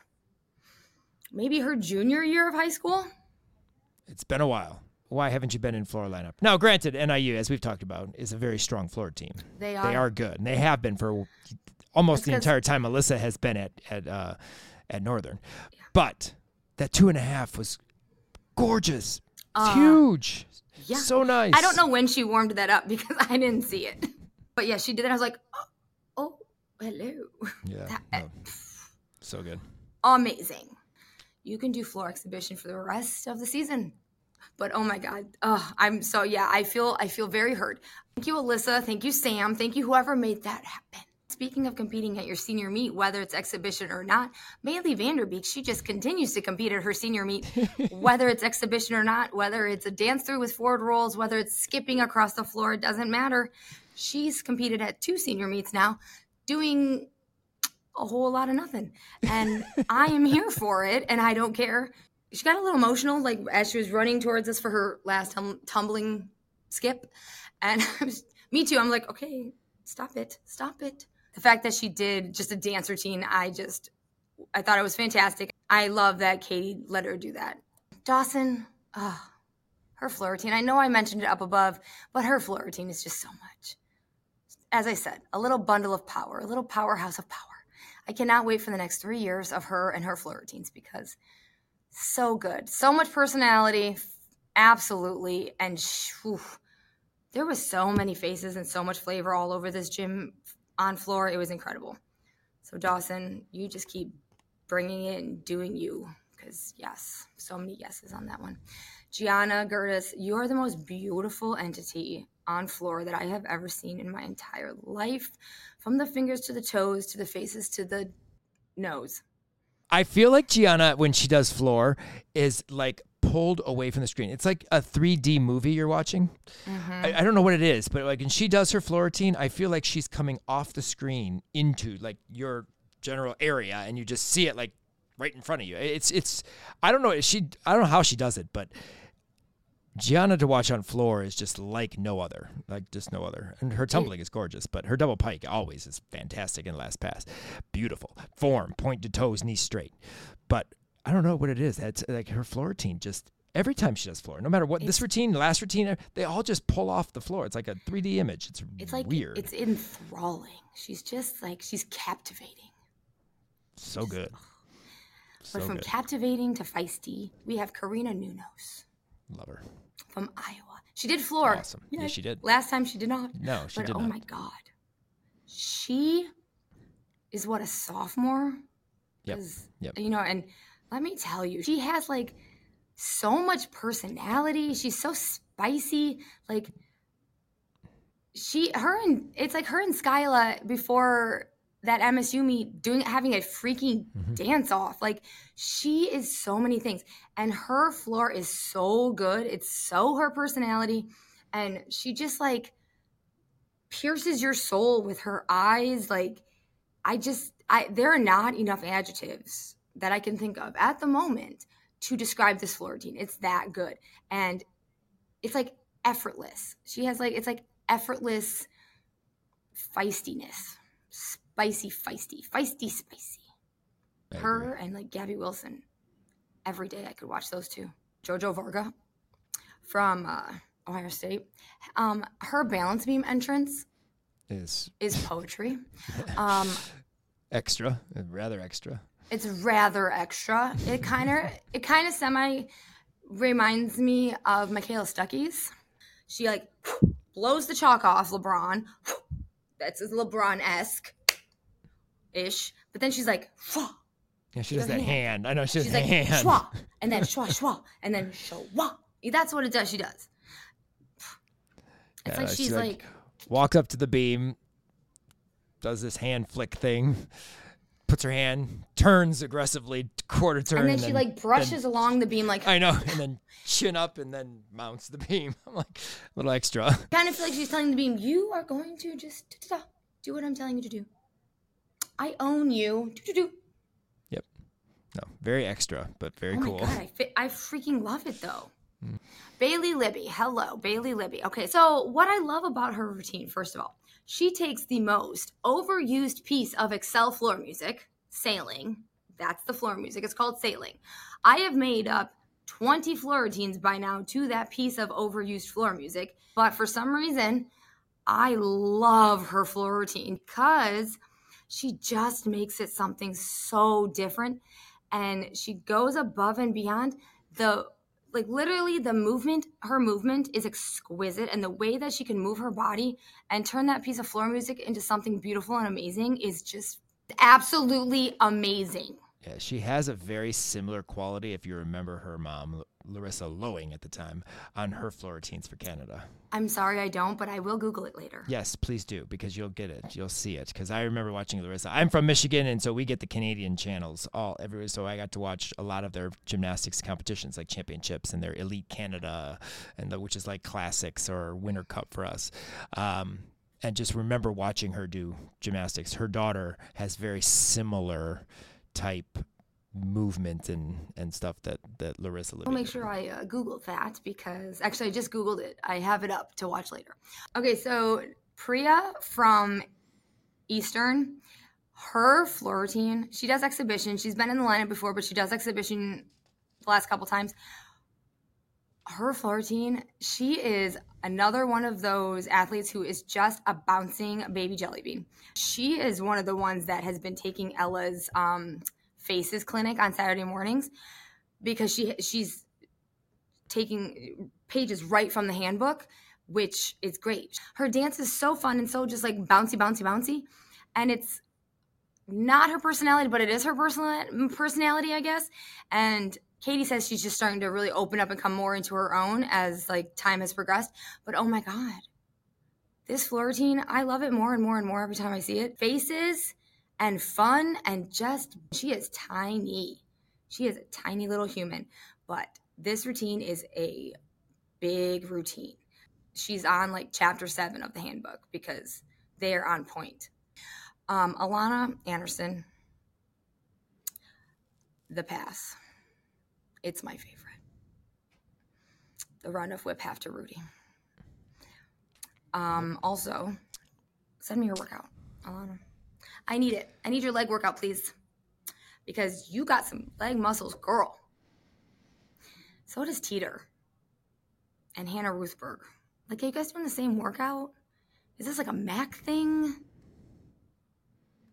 S2: maybe her junior year of high school.
S1: It's been a while. Why haven't you been in floor lineup? Now, granted, NIU, as we've talked about, is a very strong floor team.
S2: They are.
S1: They are good, and they have been for almost the entire time Alyssa has been at at uh, at Northern. But that two and a half was gorgeous.
S2: Uh,
S1: huge.
S2: yeah.
S1: So nice.
S2: I don't know when she warmed that up because I didn't see it. But yeah, she did it. I was like, oh, oh hello.
S1: Yeah.
S2: That-
S1: no. So good.
S2: Amazing. You can do floor exhibition for the rest of the season. But oh my God. Oh, I'm so yeah, I feel I feel very hurt. Thank you, Alyssa. Thank you, Sam. Thank you, whoever made that happen. Speaking of competing at your senior meet, whether it's exhibition or not, Bailey Vanderbeek, she just continues to compete at her senior meet, whether it's exhibition or not, whether it's a dance through with forward rolls, whether it's skipping across the floor, it doesn't matter. She's competed at two senior meets now, doing a whole lot of nothing. And I am here for it and I don't care. She got a little emotional like as she was running towards us for her last tum- tumbling skip. And I was, me too. I'm like, okay, stop it. Stop it. The fact that she did just a dance routine, I just, I thought it was fantastic. I love that Katie let her do that. Dawson, oh, her floor routine. I know I mentioned it up above, but her floor routine is just so much. As I said, a little bundle of power, a little powerhouse of power. I cannot wait for the next three years of her and her floor routines because so good. So much personality, absolutely. And there was so many faces and so much flavor all over this gym on floor. It was incredible. So Dawson, you just keep bringing it and doing you because yes, so many yeses on that one. Gianna Gertis, you are the most beautiful entity on floor that I have ever seen in my entire life. From the fingers to the toes to the faces to the nose.
S1: I feel like Gianna, when she does floor, is like pulled away from the screen. It's like a 3D movie you're watching. Mm-hmm. I, I don't know what it is, but like when she does her floor routine, I feel like she's coming off the screen into like your general area, and you just see it like right in front of you. It's it's I don't know she I don't know how she does it, but Gianna to watch on floor is just like no other, like just no other. And her tumbling is gorgeous, but her double pike always is fantastic in last pass. Beautiful form, point to toes, knees straight. But I don't know what it is. That's like her floor routine. Just every time she does floor, no matter what this routine, the last routine, they all just pull off the floor. It's like a 3D image. It's
S2: It's like
S1: weird.
S2: it's enthralling. She's just like she's captivating.
S1: so good. So
S2: But from
S1: good.
S2: captivating to feisty, we have Karina Nunos
S1: Love her.
S2: from Iowa. She did floor.
S1: Awesome. Yes, she did.
S2: Last time she did not.
S1: No, she
S2: but
S1: did
S2: oh
S1: not.
S2: my god, she is what a sophomore.
S1: Yep. Yep.
S2: You know, and let me tell you, she has like so much personality. She's so spicy. Like she her and it's like her and Skyla before that MSU meet doing having a freaking
S1: Mhm.
S2: dance off. Like she is so many things. And her floor is so good. It's so her personality. And she just like pierces your soul with her eyes. Like I just I there are not enough adjectives that I can think of at the moment to describe this floor routine. It's that good. And it's like effortless. She has like it's like effortless feistiness. Spicy, feisty, feisty, spicy. Her and like Gabby Wilson. Every day I could watch those two. Jojo Varga from uh, Ohio State. Um, her balance beam entrance
S1: is
S2: is poetry. Um,
S1: extra, rather extra.
S2: It's rather extra. It kind of it kind of semi reminds me of Michaela Stuckey's. She like blows the chalk off LeBron. That's LeBron esque ish. But then she's like.
S1: Yeah, she does that
S2: hand.
S1: hand. I know she does
S2: she's
S1: the
S2: like
S1: hand.
S2: shwa, and then shwa shwa, and then shwa. That's what it does. She does. It's
S1: Yeah,
S2: like
S1: she,
S2: she's
S1: like,
S2: like,
S1: walks up to the beam, does this hand flick thing, puts her hand, turns aggressively, quarter turn,
S2: and then she like brushes along the beam, like
S1: I know, and then chin up, and then mounts the beam. I'm like a little extra.
S2: kind of feel like she's telling the beam, "You are going to just do what I'm telling you to do. I own you." Do-do-do. Yep.
S1: No, very extra, but very
S2: oh
S1: cool.
S2: god, I, fi- I freaking love it though. Mm. Bailey Libby, hello, Bailey Libby. Okay, so what I love about her routine, first of all, she takes the most overused piece of Xcel floor music, sailing. That's the floor music. It's called sailing. I have made up 20 floor routines by now to that piece of overused floor music, but for some reason, I love her floor routine because she just makes it something so different and she goes above and beyond the like literally the movement her movement is exquisite and the way that she can move her body and turn that piece of floor music into something beautiful and amazing is just absolutely amazing
S1: Yeah, she has a very similar quality. If you remember her mom, Larissa Lowing, at the time, on her floor routines for Canada.
S2: i'm sorry i don't but i will google it later
S1: Yes, please do because you'll get it. You'll see it because I remember watching Larissa. I'm from Michigan, and so we get the Canadian channels all everywhere. So I got to watch a lot of their gymnastics competitions, like championships and their Elite Canada, and the, which is like classics or Winter Cup for us. Um, and just remember watching her do gymnastics. Her daughter has very similar type movement and and stuff that that Larissa.
S2: I'll make sure I uh, Googled that because actually I just Googled it. I have it up to watch later. Okay, so Priya from Eastern, her floor routine, she does exhibition. She's been in the lineup before, but she does exhibition the last couple times. Her floor routine, she is another one of those athletes who is just a bouncing baby jelly bean. She is one of the ones that has been taking Ella's um, faces clinic on Saturday mornings because she she's taking pages right from the handbook, which is great. Her dance is so fun and so just like bouncy, bouncy, bouncy, and it's not her personality, but it is her personal mm, personality, I guess. And Katie says she's just starting to really open up and come more into her own as like time has progressed. But oh my god, this floor routine, I love it more and more and more every time I see it. Faces and fun and just she is tiny. She is a tiny little human, but this routine is a big routine. She's on like chapter seven of the handbook because they're on point. Um, Alana Anderson, the pass. It's my favorite. The run of whip half to Rudi. Um, also, send me your workout, Alana. I need it. I need your leg workout, please. Because you got some leg muscles, girl. So does Teeter and Hannah Ruthberg. Like, are you guys doing the same workout? Is this like a Mac thing?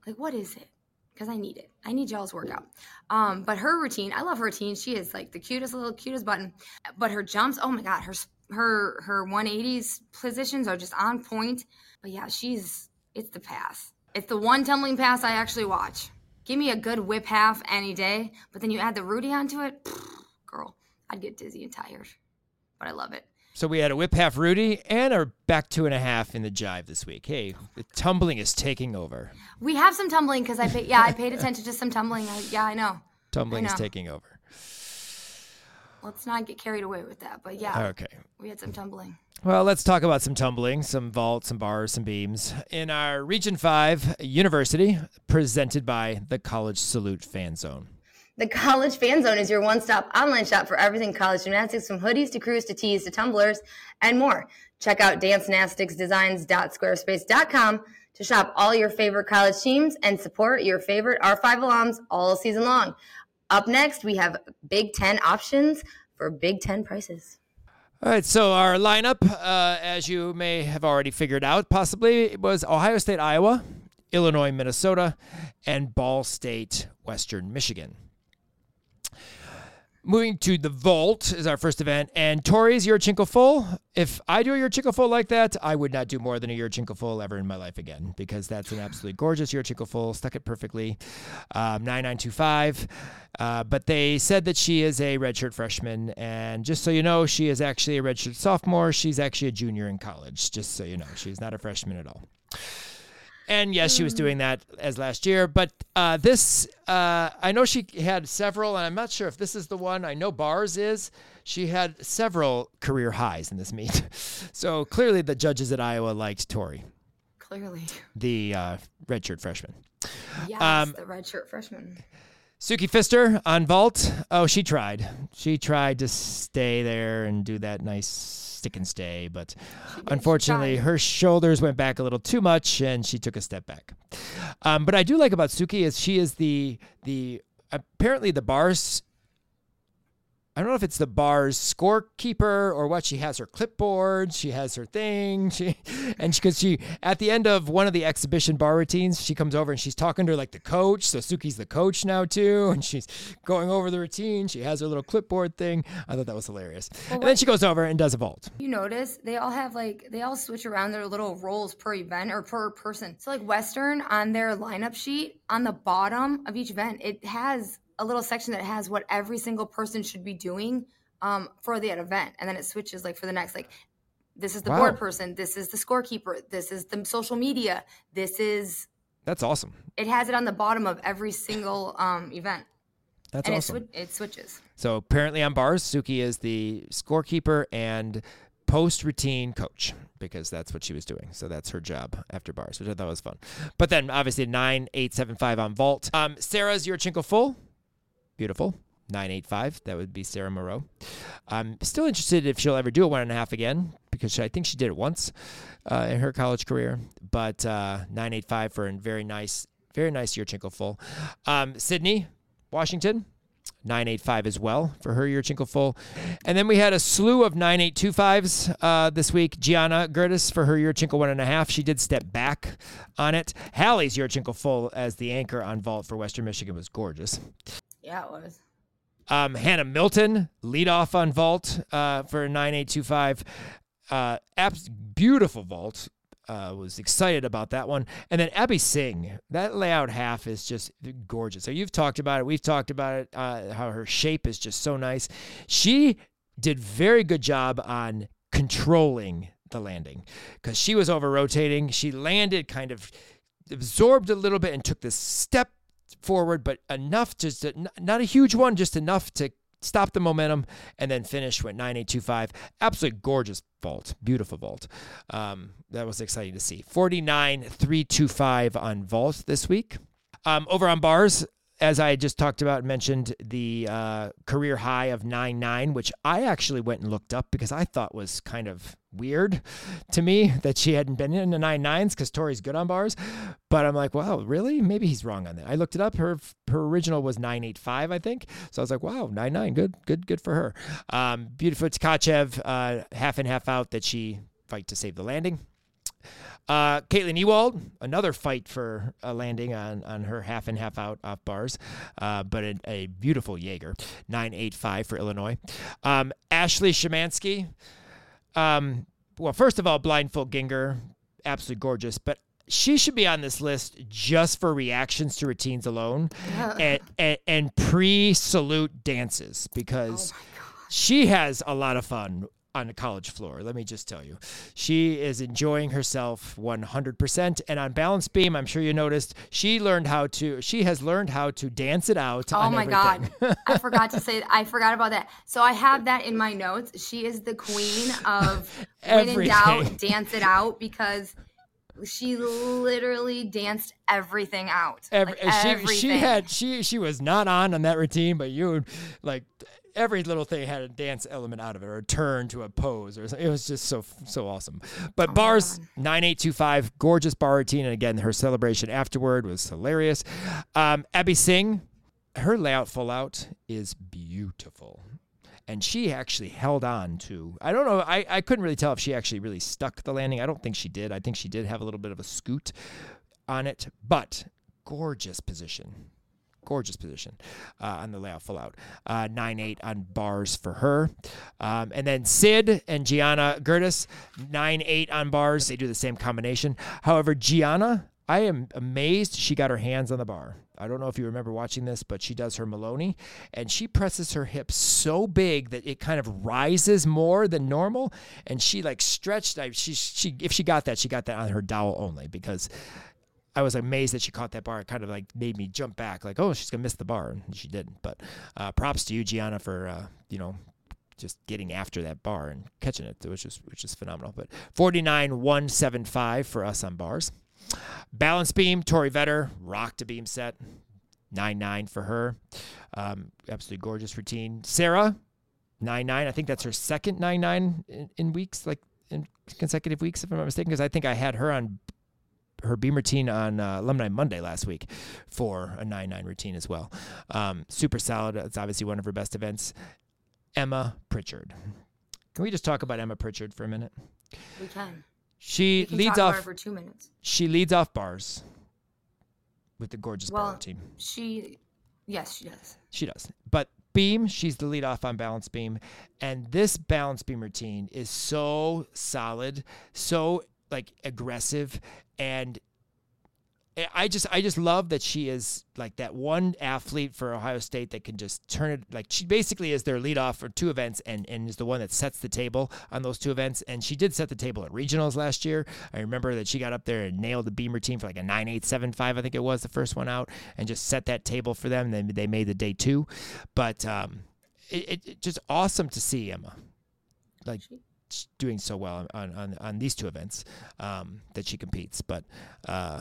S2: Like, what is it? Because I need it. I need y'all's workout. Um, but her routine, I love her routine. She is like the cutest little cutest button. But her jumps, oh my god, her her her 180s positions are just on point. But yeah, she's it's the pass. It's the one tumbling pass I actually watch. Give me a good whip half any day, but then you add the Rudi onto it, girl, I'd get dizzy and tired. But I love it.
S1: So we had a whip half Rudi and a back two and a half in the jive this week. Hey, the tumbling is taking over.
S2: We have some tumbling because I paid. Yeah, I paid attention to some tumbling. I, yeah, I know.
S1: Tumbling
S2: I
S1: is taking over.
S2: Let's not get carried away with that. But yeah,
S1: Okay.
S2: we had some tumbling.
S1: Well, let's talk about some tumbling, some vaults, some bars, some beams. In our Region 5 University, presented by the College Salute Fan Zone.
S2: The College Fan Zone is your one stop online shop for everything college gymnastics from hoodies to crews to tees to tumblers and more. Check out dancegymnasticsdesigns.squarespace.com to shop all your favorite college teams and support your favorite R5 alums all season long. Up next, we have Big Ten options for Big Ten prices.
S1: All right, so our lineup, uh, as you may have already figured out, possibly was Ohio State, Iowa, Illinois, Minnesota, and Ball State, Western Michigan. Moving to the Vault is our first event, and Tori's Yurchenko full. If I do a Yurchenko full like that, I would not do more than a Yurchenko full ever in my life again because that's an absolutely gorgeous Yurchenko full. Stuck it perfectly, um, nine nine two five. Uh, but they said that she is a redshirt freshman, and just so you know, she is actually a redshirt sophomore. She's actually a junior in college. Just so you know, she's not a freshman at all. And yes, she was doing that as last year. But uh, this, uh, I know she had several, and I'm not sure if this is the one. I know Bars is. She had several career highs in this meet. So clearly, the judges at Iowa liked Tori,
S2: Clearly.
S1: the uh, redshirt freshman.
S2: Yes,
S1: Um,
S2: the redshirt freshman.
S1: Suki Pfister on vault. Oh, she tried. She tried to stay there and do that nice stick and stay, but unfortunately, her shoulders went back a little too much, and she took a step back. Um, but I do like about Suki is she is the the apparently the bars. I don't know if it's the bar's scorekeeper or what. She has her clipboard. She has her thing. She and she because she, at the end of one of the exhibition bar routines, she comes over and she's talking to her like the coach. So Suki's the coach now too, and she's going over the routine. She has her little clipboard thing. I thought that was hilarious. and then she goes over and does a vault.
S2: You notice they all have like they all switch around their little roles per event or per person. So like Western on their lineup sheet on the bottom of each event, it has a little section that has what every single person should be doing um, for that event, and then it switches like for the next like this is the
S1: Wow.
S2: board person, this is the scorekeeper, this is the social media, this is
S1: That's awesome.
S2: it has it on the bottom of every single um, event,
S1: That's
S2: and
S1: awesome.
S2: it, swi- it switches.
S1: So apparently on bars, Suki is the scorekeeper and post routine coach because that's what she was doing. So that's her job after bars, which I thought was fun. But then obviously nine eight seven five on vault. Um, Sarah's Yurchenko full, beautiful. 985. That would be Sarah Moreau. I'm still interested if she'll ever do a one and a half again because I think she did it once uh, in her college career. But uh, 985 for a very nice, very nice Yurchenko full. Um, Sydney, Washington, 985 as well for her Yurchenko full. And then we had a slew of 982.5s uh, this week. Gianna Gertis for her Yurchenko one and a half. She did step back on it. Hallie's Yurchenko full as the anchor on vault for Western Michigan was gorgeous.
S2: Yeah, it was.
S1: Um, Hannah Milton, lead off on vault uh, for 9825. Uh, abs- beautiful vault. Uh, was excited about that one. And then Abby Singh, that layout half is just gorgeous. So you've talked about it. We've talked about it, uh, how her shape is just so nice. She did very good job on controlling the landing because she was over rotating. She landed kind of absorbed a little bit and took this step forward, but enough just to, not a huge one, just enough to stop the momentum and then finish with 9825. Absolutely gorgeous vault, beautiful vault. Um, that was exciting to see. 49325 on vault this week. Um, over on bars, as I just talked about mentioned, the uh, career high of 9.9, which I actually went and looked up because I thought was kind of weird to me that she hadn't been in the 9.9s because Tori's good on bars. But I'm like, wow, really? Maybe he's wrong on that. I looked it up. Her her original was 9.85, I think. So I was like, wow, nine nine, good, good, good for her. Um, beautiful Tkachev, uh, half in, half out that she fight to save the landing. Uh, Caitlin Ewald, another fight for a landing on, on her half and half out off bars, uh, but a, a beautiful Jaeger, 985 for Illinois. Um, Ashley Shemansky, um, well, first of all, blindfold Ginger, absolutely gorgeous, but she should be on this list just for reactions to routines alone and, and, and pre salute dances because she has a lot of fun on the college floor. Let me just tell you, she is enjoying herself 100%. And on balance beam, I'm sure you noticed she learned how to. She has learned how to dance it out.
S2: Oh my
S1: everything.
S2: god, I forgot to say. I forgot about that. So I have that in my notes. She is the queen of when in doubt, dance it out because she literally danced everything out.
S1: Every,
S2: like
S1: she,
S2: everything.
S1: she had she she was not on on that routine, but you like every little thing had a dance element out of it, or a turn to a pose, or something. it was just so so awesome. But bars nine eight two five, gorgeous bar routine, and again her celebration afterward was hilarious. Um, Abby Singh, her layout full out is beautiful. And she actually held on to. I don't know. I, I couldn't really tell if she actually really stuck the landing. I don't think she did. I think she did have a little bit of a scoot on it, but gorgeous position. Gorgeous position uh, on the layout full out. Uh, 9 8 on bars for her. Um, and then Sid and Gianna Gertis, 9 8 on bars. They do the same combination. However, Gianna, I am amazed she got her hands on the bar. I don't know if you remember watching this, but she does her Maloney and she presses her hips so big that it kind of rises more than normal. And she like stretched. I, she, she, if she got that, she got that on her dowel only because I was amazed that she caught that bar. It kind of like made me jump back, like, oh, she's gonna miss the bar, and she didn't. But uh, props to you, Gianna, for uh, you know just getting after that bar and catching it, which is which is phenomenal. But forty nine one seven five for us on bars. Balance beam, Tori Vetter, rock to beam set, nine nine for her. Um, absolutely gorgeous routine. Sarah, nine nine. I think that's her second nine nine in, in weeks, like in consecutive weeks, if I'm not mistaken, because I think I had her on her beam routine on uh, Alumni Monday last week for a 9 9 routine as well. Um, super solid. It's obviously one of her best events. Emma Pritchard. Can we just talk about Emma Pritchard for a minute?
S2: we can.
S1: She
S2: We can
S1: leads off.
S2: for two minutes.
S1: She leads off bars with the gorgeous bar
S2: Well,
S1: routine.
S2: she, yes, she does.
S1: She does. But beam, she's the lead off on balance beam. And this balance beam routine is so solid, so like aggressive and I- just I just love that she is like that one athlete for Ohio State that can just turn it like she basically is their lead off for two events and, and is the one that sets the table on those two events. And she did set the table at regionals last year. I remember that she got up there and nailed the Beamer team for like a nine eight seven five, I think it was the first one out, and just set that table for them. Then they made the day two. But um it, it, it just awesome to see Emma. Like doing so well on, on, on these two events um, that she competes. But uh,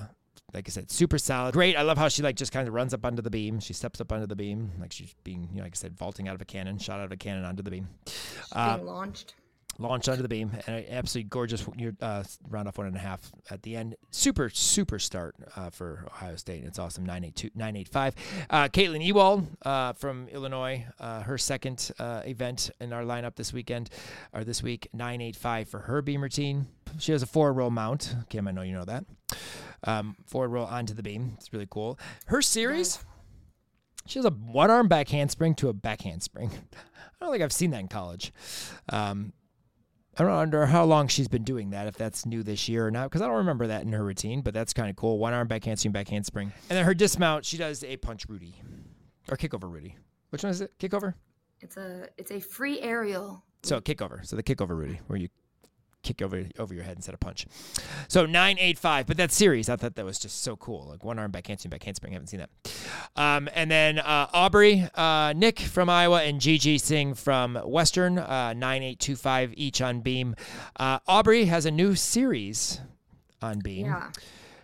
S1: like I said, super solid. Great. I love how she like just kind of runs up under the beam. She steps up under the beam, like she's being, you know, like I said, vaulting out of a cannon, shot out of a cannon onto the beam,
S2: She's
S1: Uh,
S2: being launched.
S1: Launch onto the beam, and an absolutely gorgeous uh, round off one and a half at the end. Super, super start uh, for Ohio State. It's awesome. 982, 985. Uh, Caitlin Ewald uh, from Illinois, uh, her second uh, event in our lineup this weekend, or this week, 985 for her beam routine. She has a four roll mount. Kim, I know you know that. Um, forward roll onto the beam. It's really cool. Her series, she has a one arm back handspring to a back handspring. I don't think I've seen that in college. Um, I don't know under how long she's been doing that, if that's new this year or not, because I don't remember that in her routine, but that's kind of cool. One arm back handspring, back handspring. And then her dismount, she does a punch Rudi or kickover Rudi. Which one is it? Kickover?
S2: It's a it's a free aerial.
S1: So kickover. So the kickover Rudi, where you kick over over your head instead of punch. So nine eight five. But that series, I thought that was just so cool. Like one arm back handspring, back handspring. I haven't seen that. Um, and then uh, Aubrey, uh, Nick from Iowa, and Gigi Singh from Western. Uh, nine eight two five each on beam. Uh, Aubrey has a new series on beam.
S2: Yeah.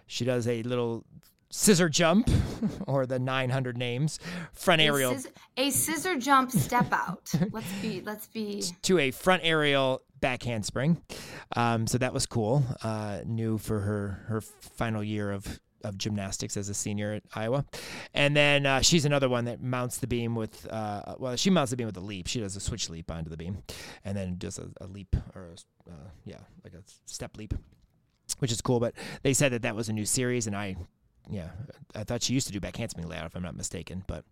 S1: She does a little scissor jump, or the 900 names, front
S2: A,
S1: aerial
S2: a scissor jump step out. let's be let's be
S1: to a front aerial back handspring. Um, so that was cool. Uh, new for her her final year of of gymnastics as a senior at Iowa, and then uh, she's another one that mounts the beam with uh, well, she mounts the beam with a leap. She does a switch leap onto the beam, and then does a, a leap or a, uh, yeah, like a step leap, which is cool. But they said that that was a new series, and I yeah, I thought she used to do back handspring layout if I'm not mistaken. But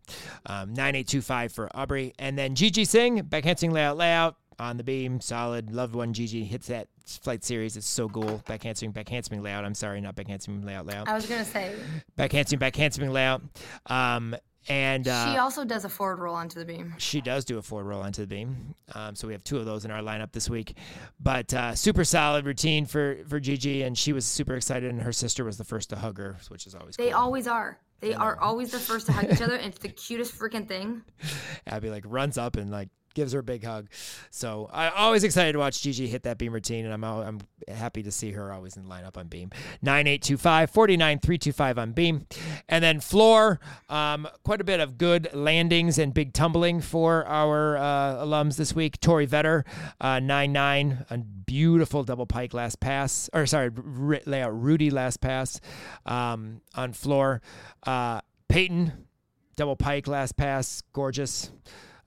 S1: um, 9825 for Aubrey. And then Gigi Singh, back handspring layout, layout on the beam, solid. Loved one. Gigi hits that flight series. It's so cool. Back handspring, back handspring layout. I'm sorry, not back handspring layout, layout.
S2: I was gonna say
S1: Back handspring, back handspring layout. Um, And uh,
S2: she also does a forward roll onto the beam.
S1: She does do a forward roll onto the beam. Um, so we have two of those in our lineup this week. But uh, super solid routine for, for Gigi, and she was super excited, and her sister was the first to hug her, which is always
S2: They
S1: cool.
S2: always are. They are always the first to hug each other, and it's the cutest freaking thing.
S1: Abby like runs up and like gives her a big hug. So I always excited to watch Gigi hit that beam routine, and I'm I'm happy to see her always in lineup on beam. 9825 49325 on beam. And then floor, um, quite a bit of good landings and big tumbling for our uh, alums this week. Tori Vetter, uh, 9 9, a beautiful double pike last pass, or sorry, r- layout Rudi last pass um, on floor. Uh, Peyton, double pike last pass, gorgeous.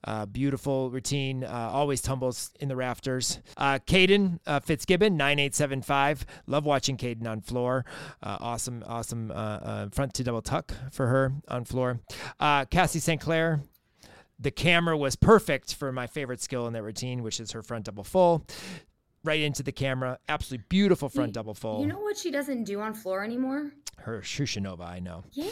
S1: Uh, beautiful routine, uh, always tumbles in the rafters. Uh, Caden uh, Fitzgibbon, 9875. Love watching Caden on floor. Uh, awesome, awesome uh, uh, front to double tuck for her on floor. Uh, Cassie St. Clair, the camera was perfect for my favorite skill in that routine, which is her front double full. Right into the camera. Absolutely beautiful front
S2: You-
S1: double full.
S2: You know what she doesn't do on floor anymore?
S1: Her Shushunova, I know.
S2: Yeah.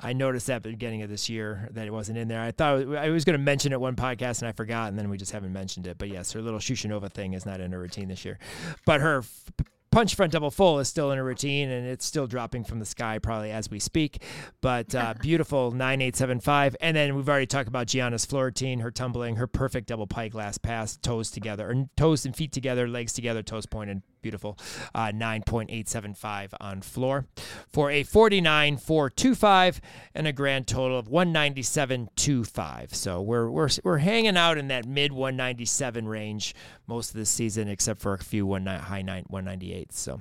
S1: I noticed that at the beginning of this year that it wasn't in there. I thought I was going to mention it one podcast and I forgot, and then we just haven't mentioned it. But yes, her little Shushunova thing is not in her routine this year. But her f- punch front double full is still in her routine, and it's still dropping from the sky probably as we speak. But uh, beautiful 9875. And then we've already talked about Gianna's floor routine, her tumbling, her perfect double pike glass pass, toes together, or toes and feet together, legs together, toes pointed. Beautiful. Uh, 9.875 on floor for a 49.425 and a grand total of 197.25. So we're, we're, we're hanging out in that mid 197 range most of the season, except for a few one high nine, 198. So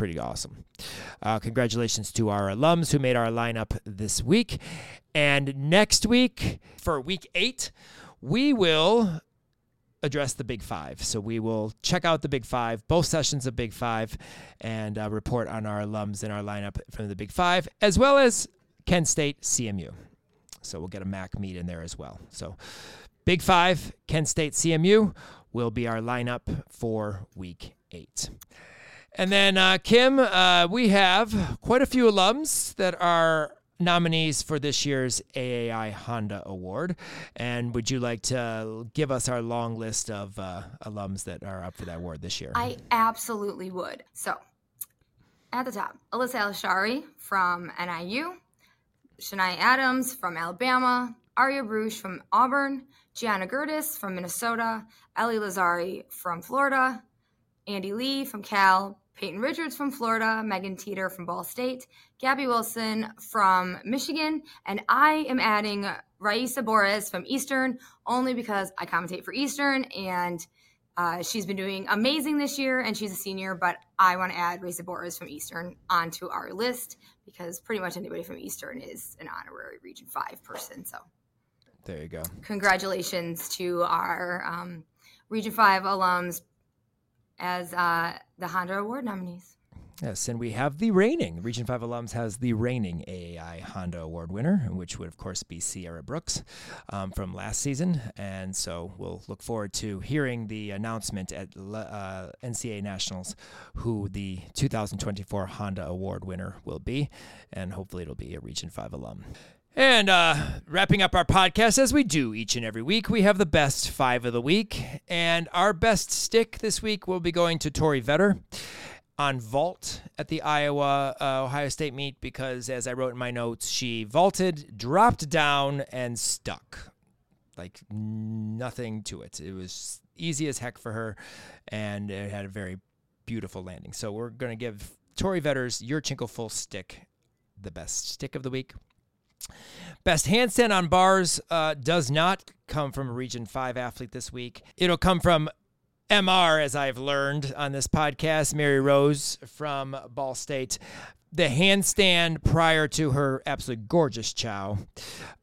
S1: pretty awesome. Uh, congratulations to our alums who made our lineup this week. And next week, for week eight, we will address the Big Five. So we will check out the Big Five, both sessions of Big Five, and uh, report on our alums in our lineup from the Big Five, as well as Kent State CMU. So we'll get a MAC meet in there as well. So Big Five, Kent State CMU will be our lineup for week eight. And then, uh, Kim, uh, we have quite a few alums that are nominees for this year's AAI Honda Award. And would you like to give us our long list of uh, alums that are up for that award this year?
S2: I absolutely would. So, at the top, Alyssa Alshari from NIU, Shania Adams from Alabama, Arya Bruce from Auburn, Gianna Gertis from Minnesota, Ellie Lazzari from Florida, Andy Lee from Cal, Peyton Richards from Florida, Megan Teeter from Ball State, Gabby Wilson from Michigan, and I am adding Raisa Boris from Eastern only because I commentate for Eastern and uh, she's been doing amazing this year and she's a senior, but I want to add Raisa Boris from Eastern onto our list because pretty much anybody from Eastern is an honorary Region 5 person. So,
S1: there you go.
S2: congratulations to our um, Region 5 alums as uh, the Honda Award nominees.
S1: Yes, and we have the reigning Region 5 alums has the reigning AAI Honda Award winner, which would, of course, be Sierra Brooks um, from last season. And so we'll look forward to hearing the announcement at uh, NCAA Nationals who the 2024 Honda Award winner will be. And hopefully it'll be a Region 5 alum. And uh, wrapping up our podcast as we do each and every week, we have the best five of the week. And our best stick this week will be going to Tori Vetter on vault at the Iowa uh, Ohio State meet because, as I wrote in my notes, she vaulted, dropped down, and stuck. Like nothing to it. It was easy as heck for her, and it had a very beautiful landing. So we're going to give Tori Vetter's Yurchenko Full Stick the best stick of the week. Best handstand on bars uh, does not come from a Region 5 athlete this week. It'll come from MR, as I've learned on this podcast, Mary Rose from Ball State. The handstand prior to her absolutely gorgeous chow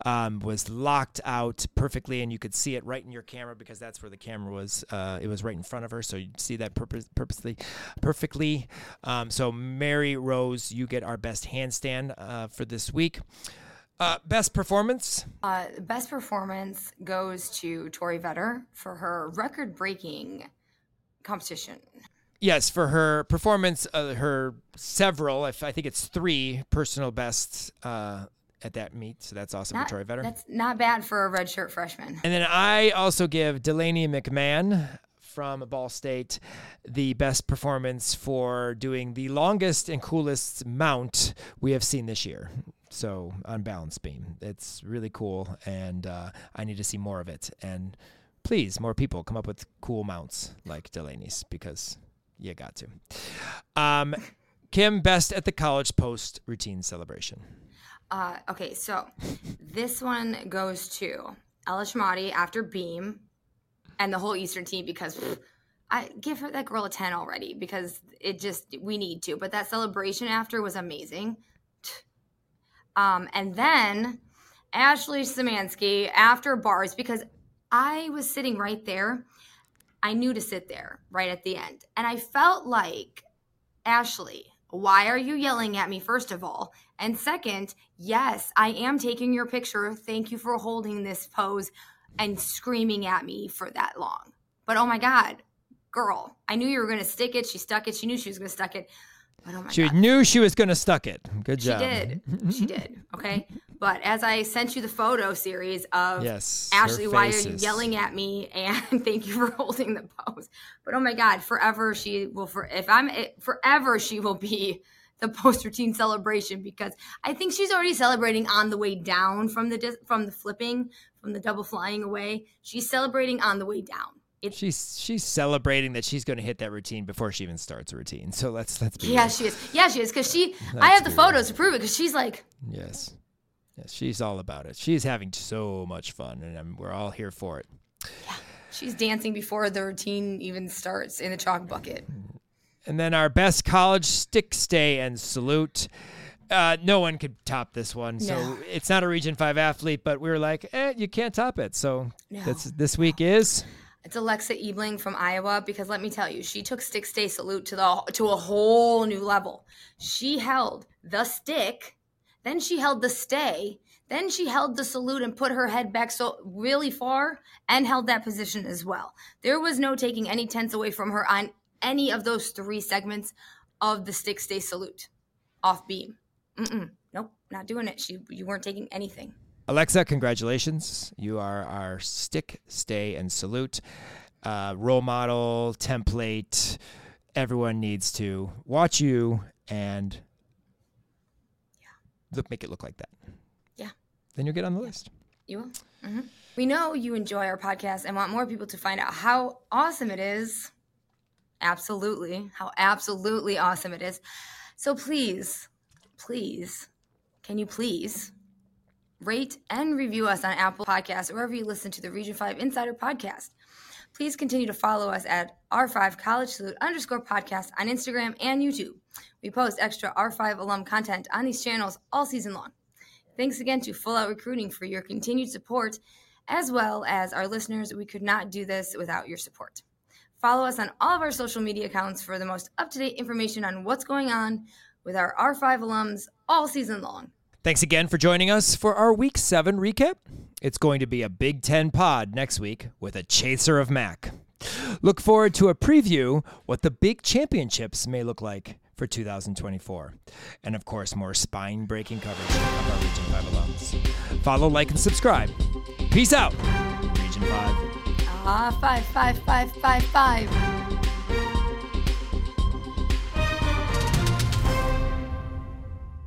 S1: um, was locked out perfectly, and you could see it right in your camera because that's where the camera was. Uh, it was right in front of her, so you see that purpose, purposely, perfectly. Um, so Mary Rose, you get our best handstand uh, for this week. Uh, best performance.
S2: Uh, best performance goes to Tori Vetter for her record breaking competition.
S1: Yes, for her performance, uh, her several, if I think it's three personal bests uh, at that meet, so that's awesome
S2: Not,
S1: for Troy Vetter.
S2: that's not bad for a redshirt freshman.
S1: And then I also give Delaney McMahon from Ball State the best performance for doing the longest and coolest mount we have seen this year. So on balance beam, it's really cool, and uh, I need to see more of it. And please, more people come up with cool mounts like Delaney's because you got to. Um, Kim, best at the college post routine celebration.
S2: Uh, okay, so this one goes to Ella Shamati after Beam and the whole Eastern team because pff, I give her that girl a 10 already because it just, we need to. But that celebration after was amazing. Um, and then Ashley Szymanski after bars because I was sitting right there. I knew to sit there right at the end. And I felt like, Ashley, why are you yelling at me, first of all? And second, yes, I am taking your picture. Thank you for holding this pose and screaming at me for that long. But oh my God, girl, I knew you were going to stick it. She stuck it. She knew she was going to stuck it. Oh
S1: She
S2: God.
S1: knew she was going to stuck it. Good job.
S2: She did. She did. Okay. But as I sent you the photo series of
S1: Yes.
S2: Ashley, why are you yelling at me? And thank you for holding the pose. But oh my God, forever she will. For if I'm it, forever, she will be the post routine celebration because I think she's already celebrating on the way down from the from the flipping from the double flying away. She's celebrating on the way down. It's
S1: She's she's celebrating that she's going to hit that routine before she even starts a routine. So let's let's be
S2: yeah,
S1: real.
S2: she is. Yeah, she is because she. I have the
S1: be real.
S2: photos to prove it because she's like.
S1: Yes. Yes, she's all about it. She's having so much fun, and um, we're all here for it.
S2: Yeah, she's dancing before the routine even starts in the chalk bucket.
S1: And then our best college stick stay and salute. Uh, no one could top this one. So
S2: No.
S1: it's not a Region Five athlete, but we were like, eh, you can't top it. So
S2: No.
S1: that's this week is
S2: It's Alexa Ebling from Iowa because let me tell you, she took stick stay salute to the to a whole new level. She held the stick, then she held the stay, then she held the salute and put her head back so really far and held that position as well. There was no taking any tense away from her on any of those three segments of the stick stay salute off beam. Mm-mm. Nope, not doing it. She you weren't taking anything.
S1: Alexa, congratulations. You are our stick, stay, and salute uh, role model, template. Everyone needs to watch you and look, make it look like that.
S2: Yeah.
S1: Then you'll get on the list.
S2: You will. hmm We know you enjoy our podcast and want more people to find out how awesome it is. Absolutely. How absolutely awesome it is. So please, please, can you please rate and review us on Apple Podcasts or wherever you listen to the Region 5 Insider Podcast? Please continue to follow us at R5 College Salute underscore podcast on Instagram and YouTube. We post extra R5 alum content on these channels all season long. Thanks again to Full Out Recruiting for your continued support, as well as our listeners. We could not do this without your support. Follow us on all of our social media accounts for the most up to date information on what's going on with our R5 alums all season long.
S1: Thanks again for joining us for our Week 7 recap. It's going to be a Big Ten pod next week with a chaser of MAC. Look forward to a preview what the big championships may look like for 2024. And of course, more spine breaking coverage of our Region 5 alums. Follow, like, and subscribe. Peace out, Region 5.
S2: Ah, five, five, five, five, five.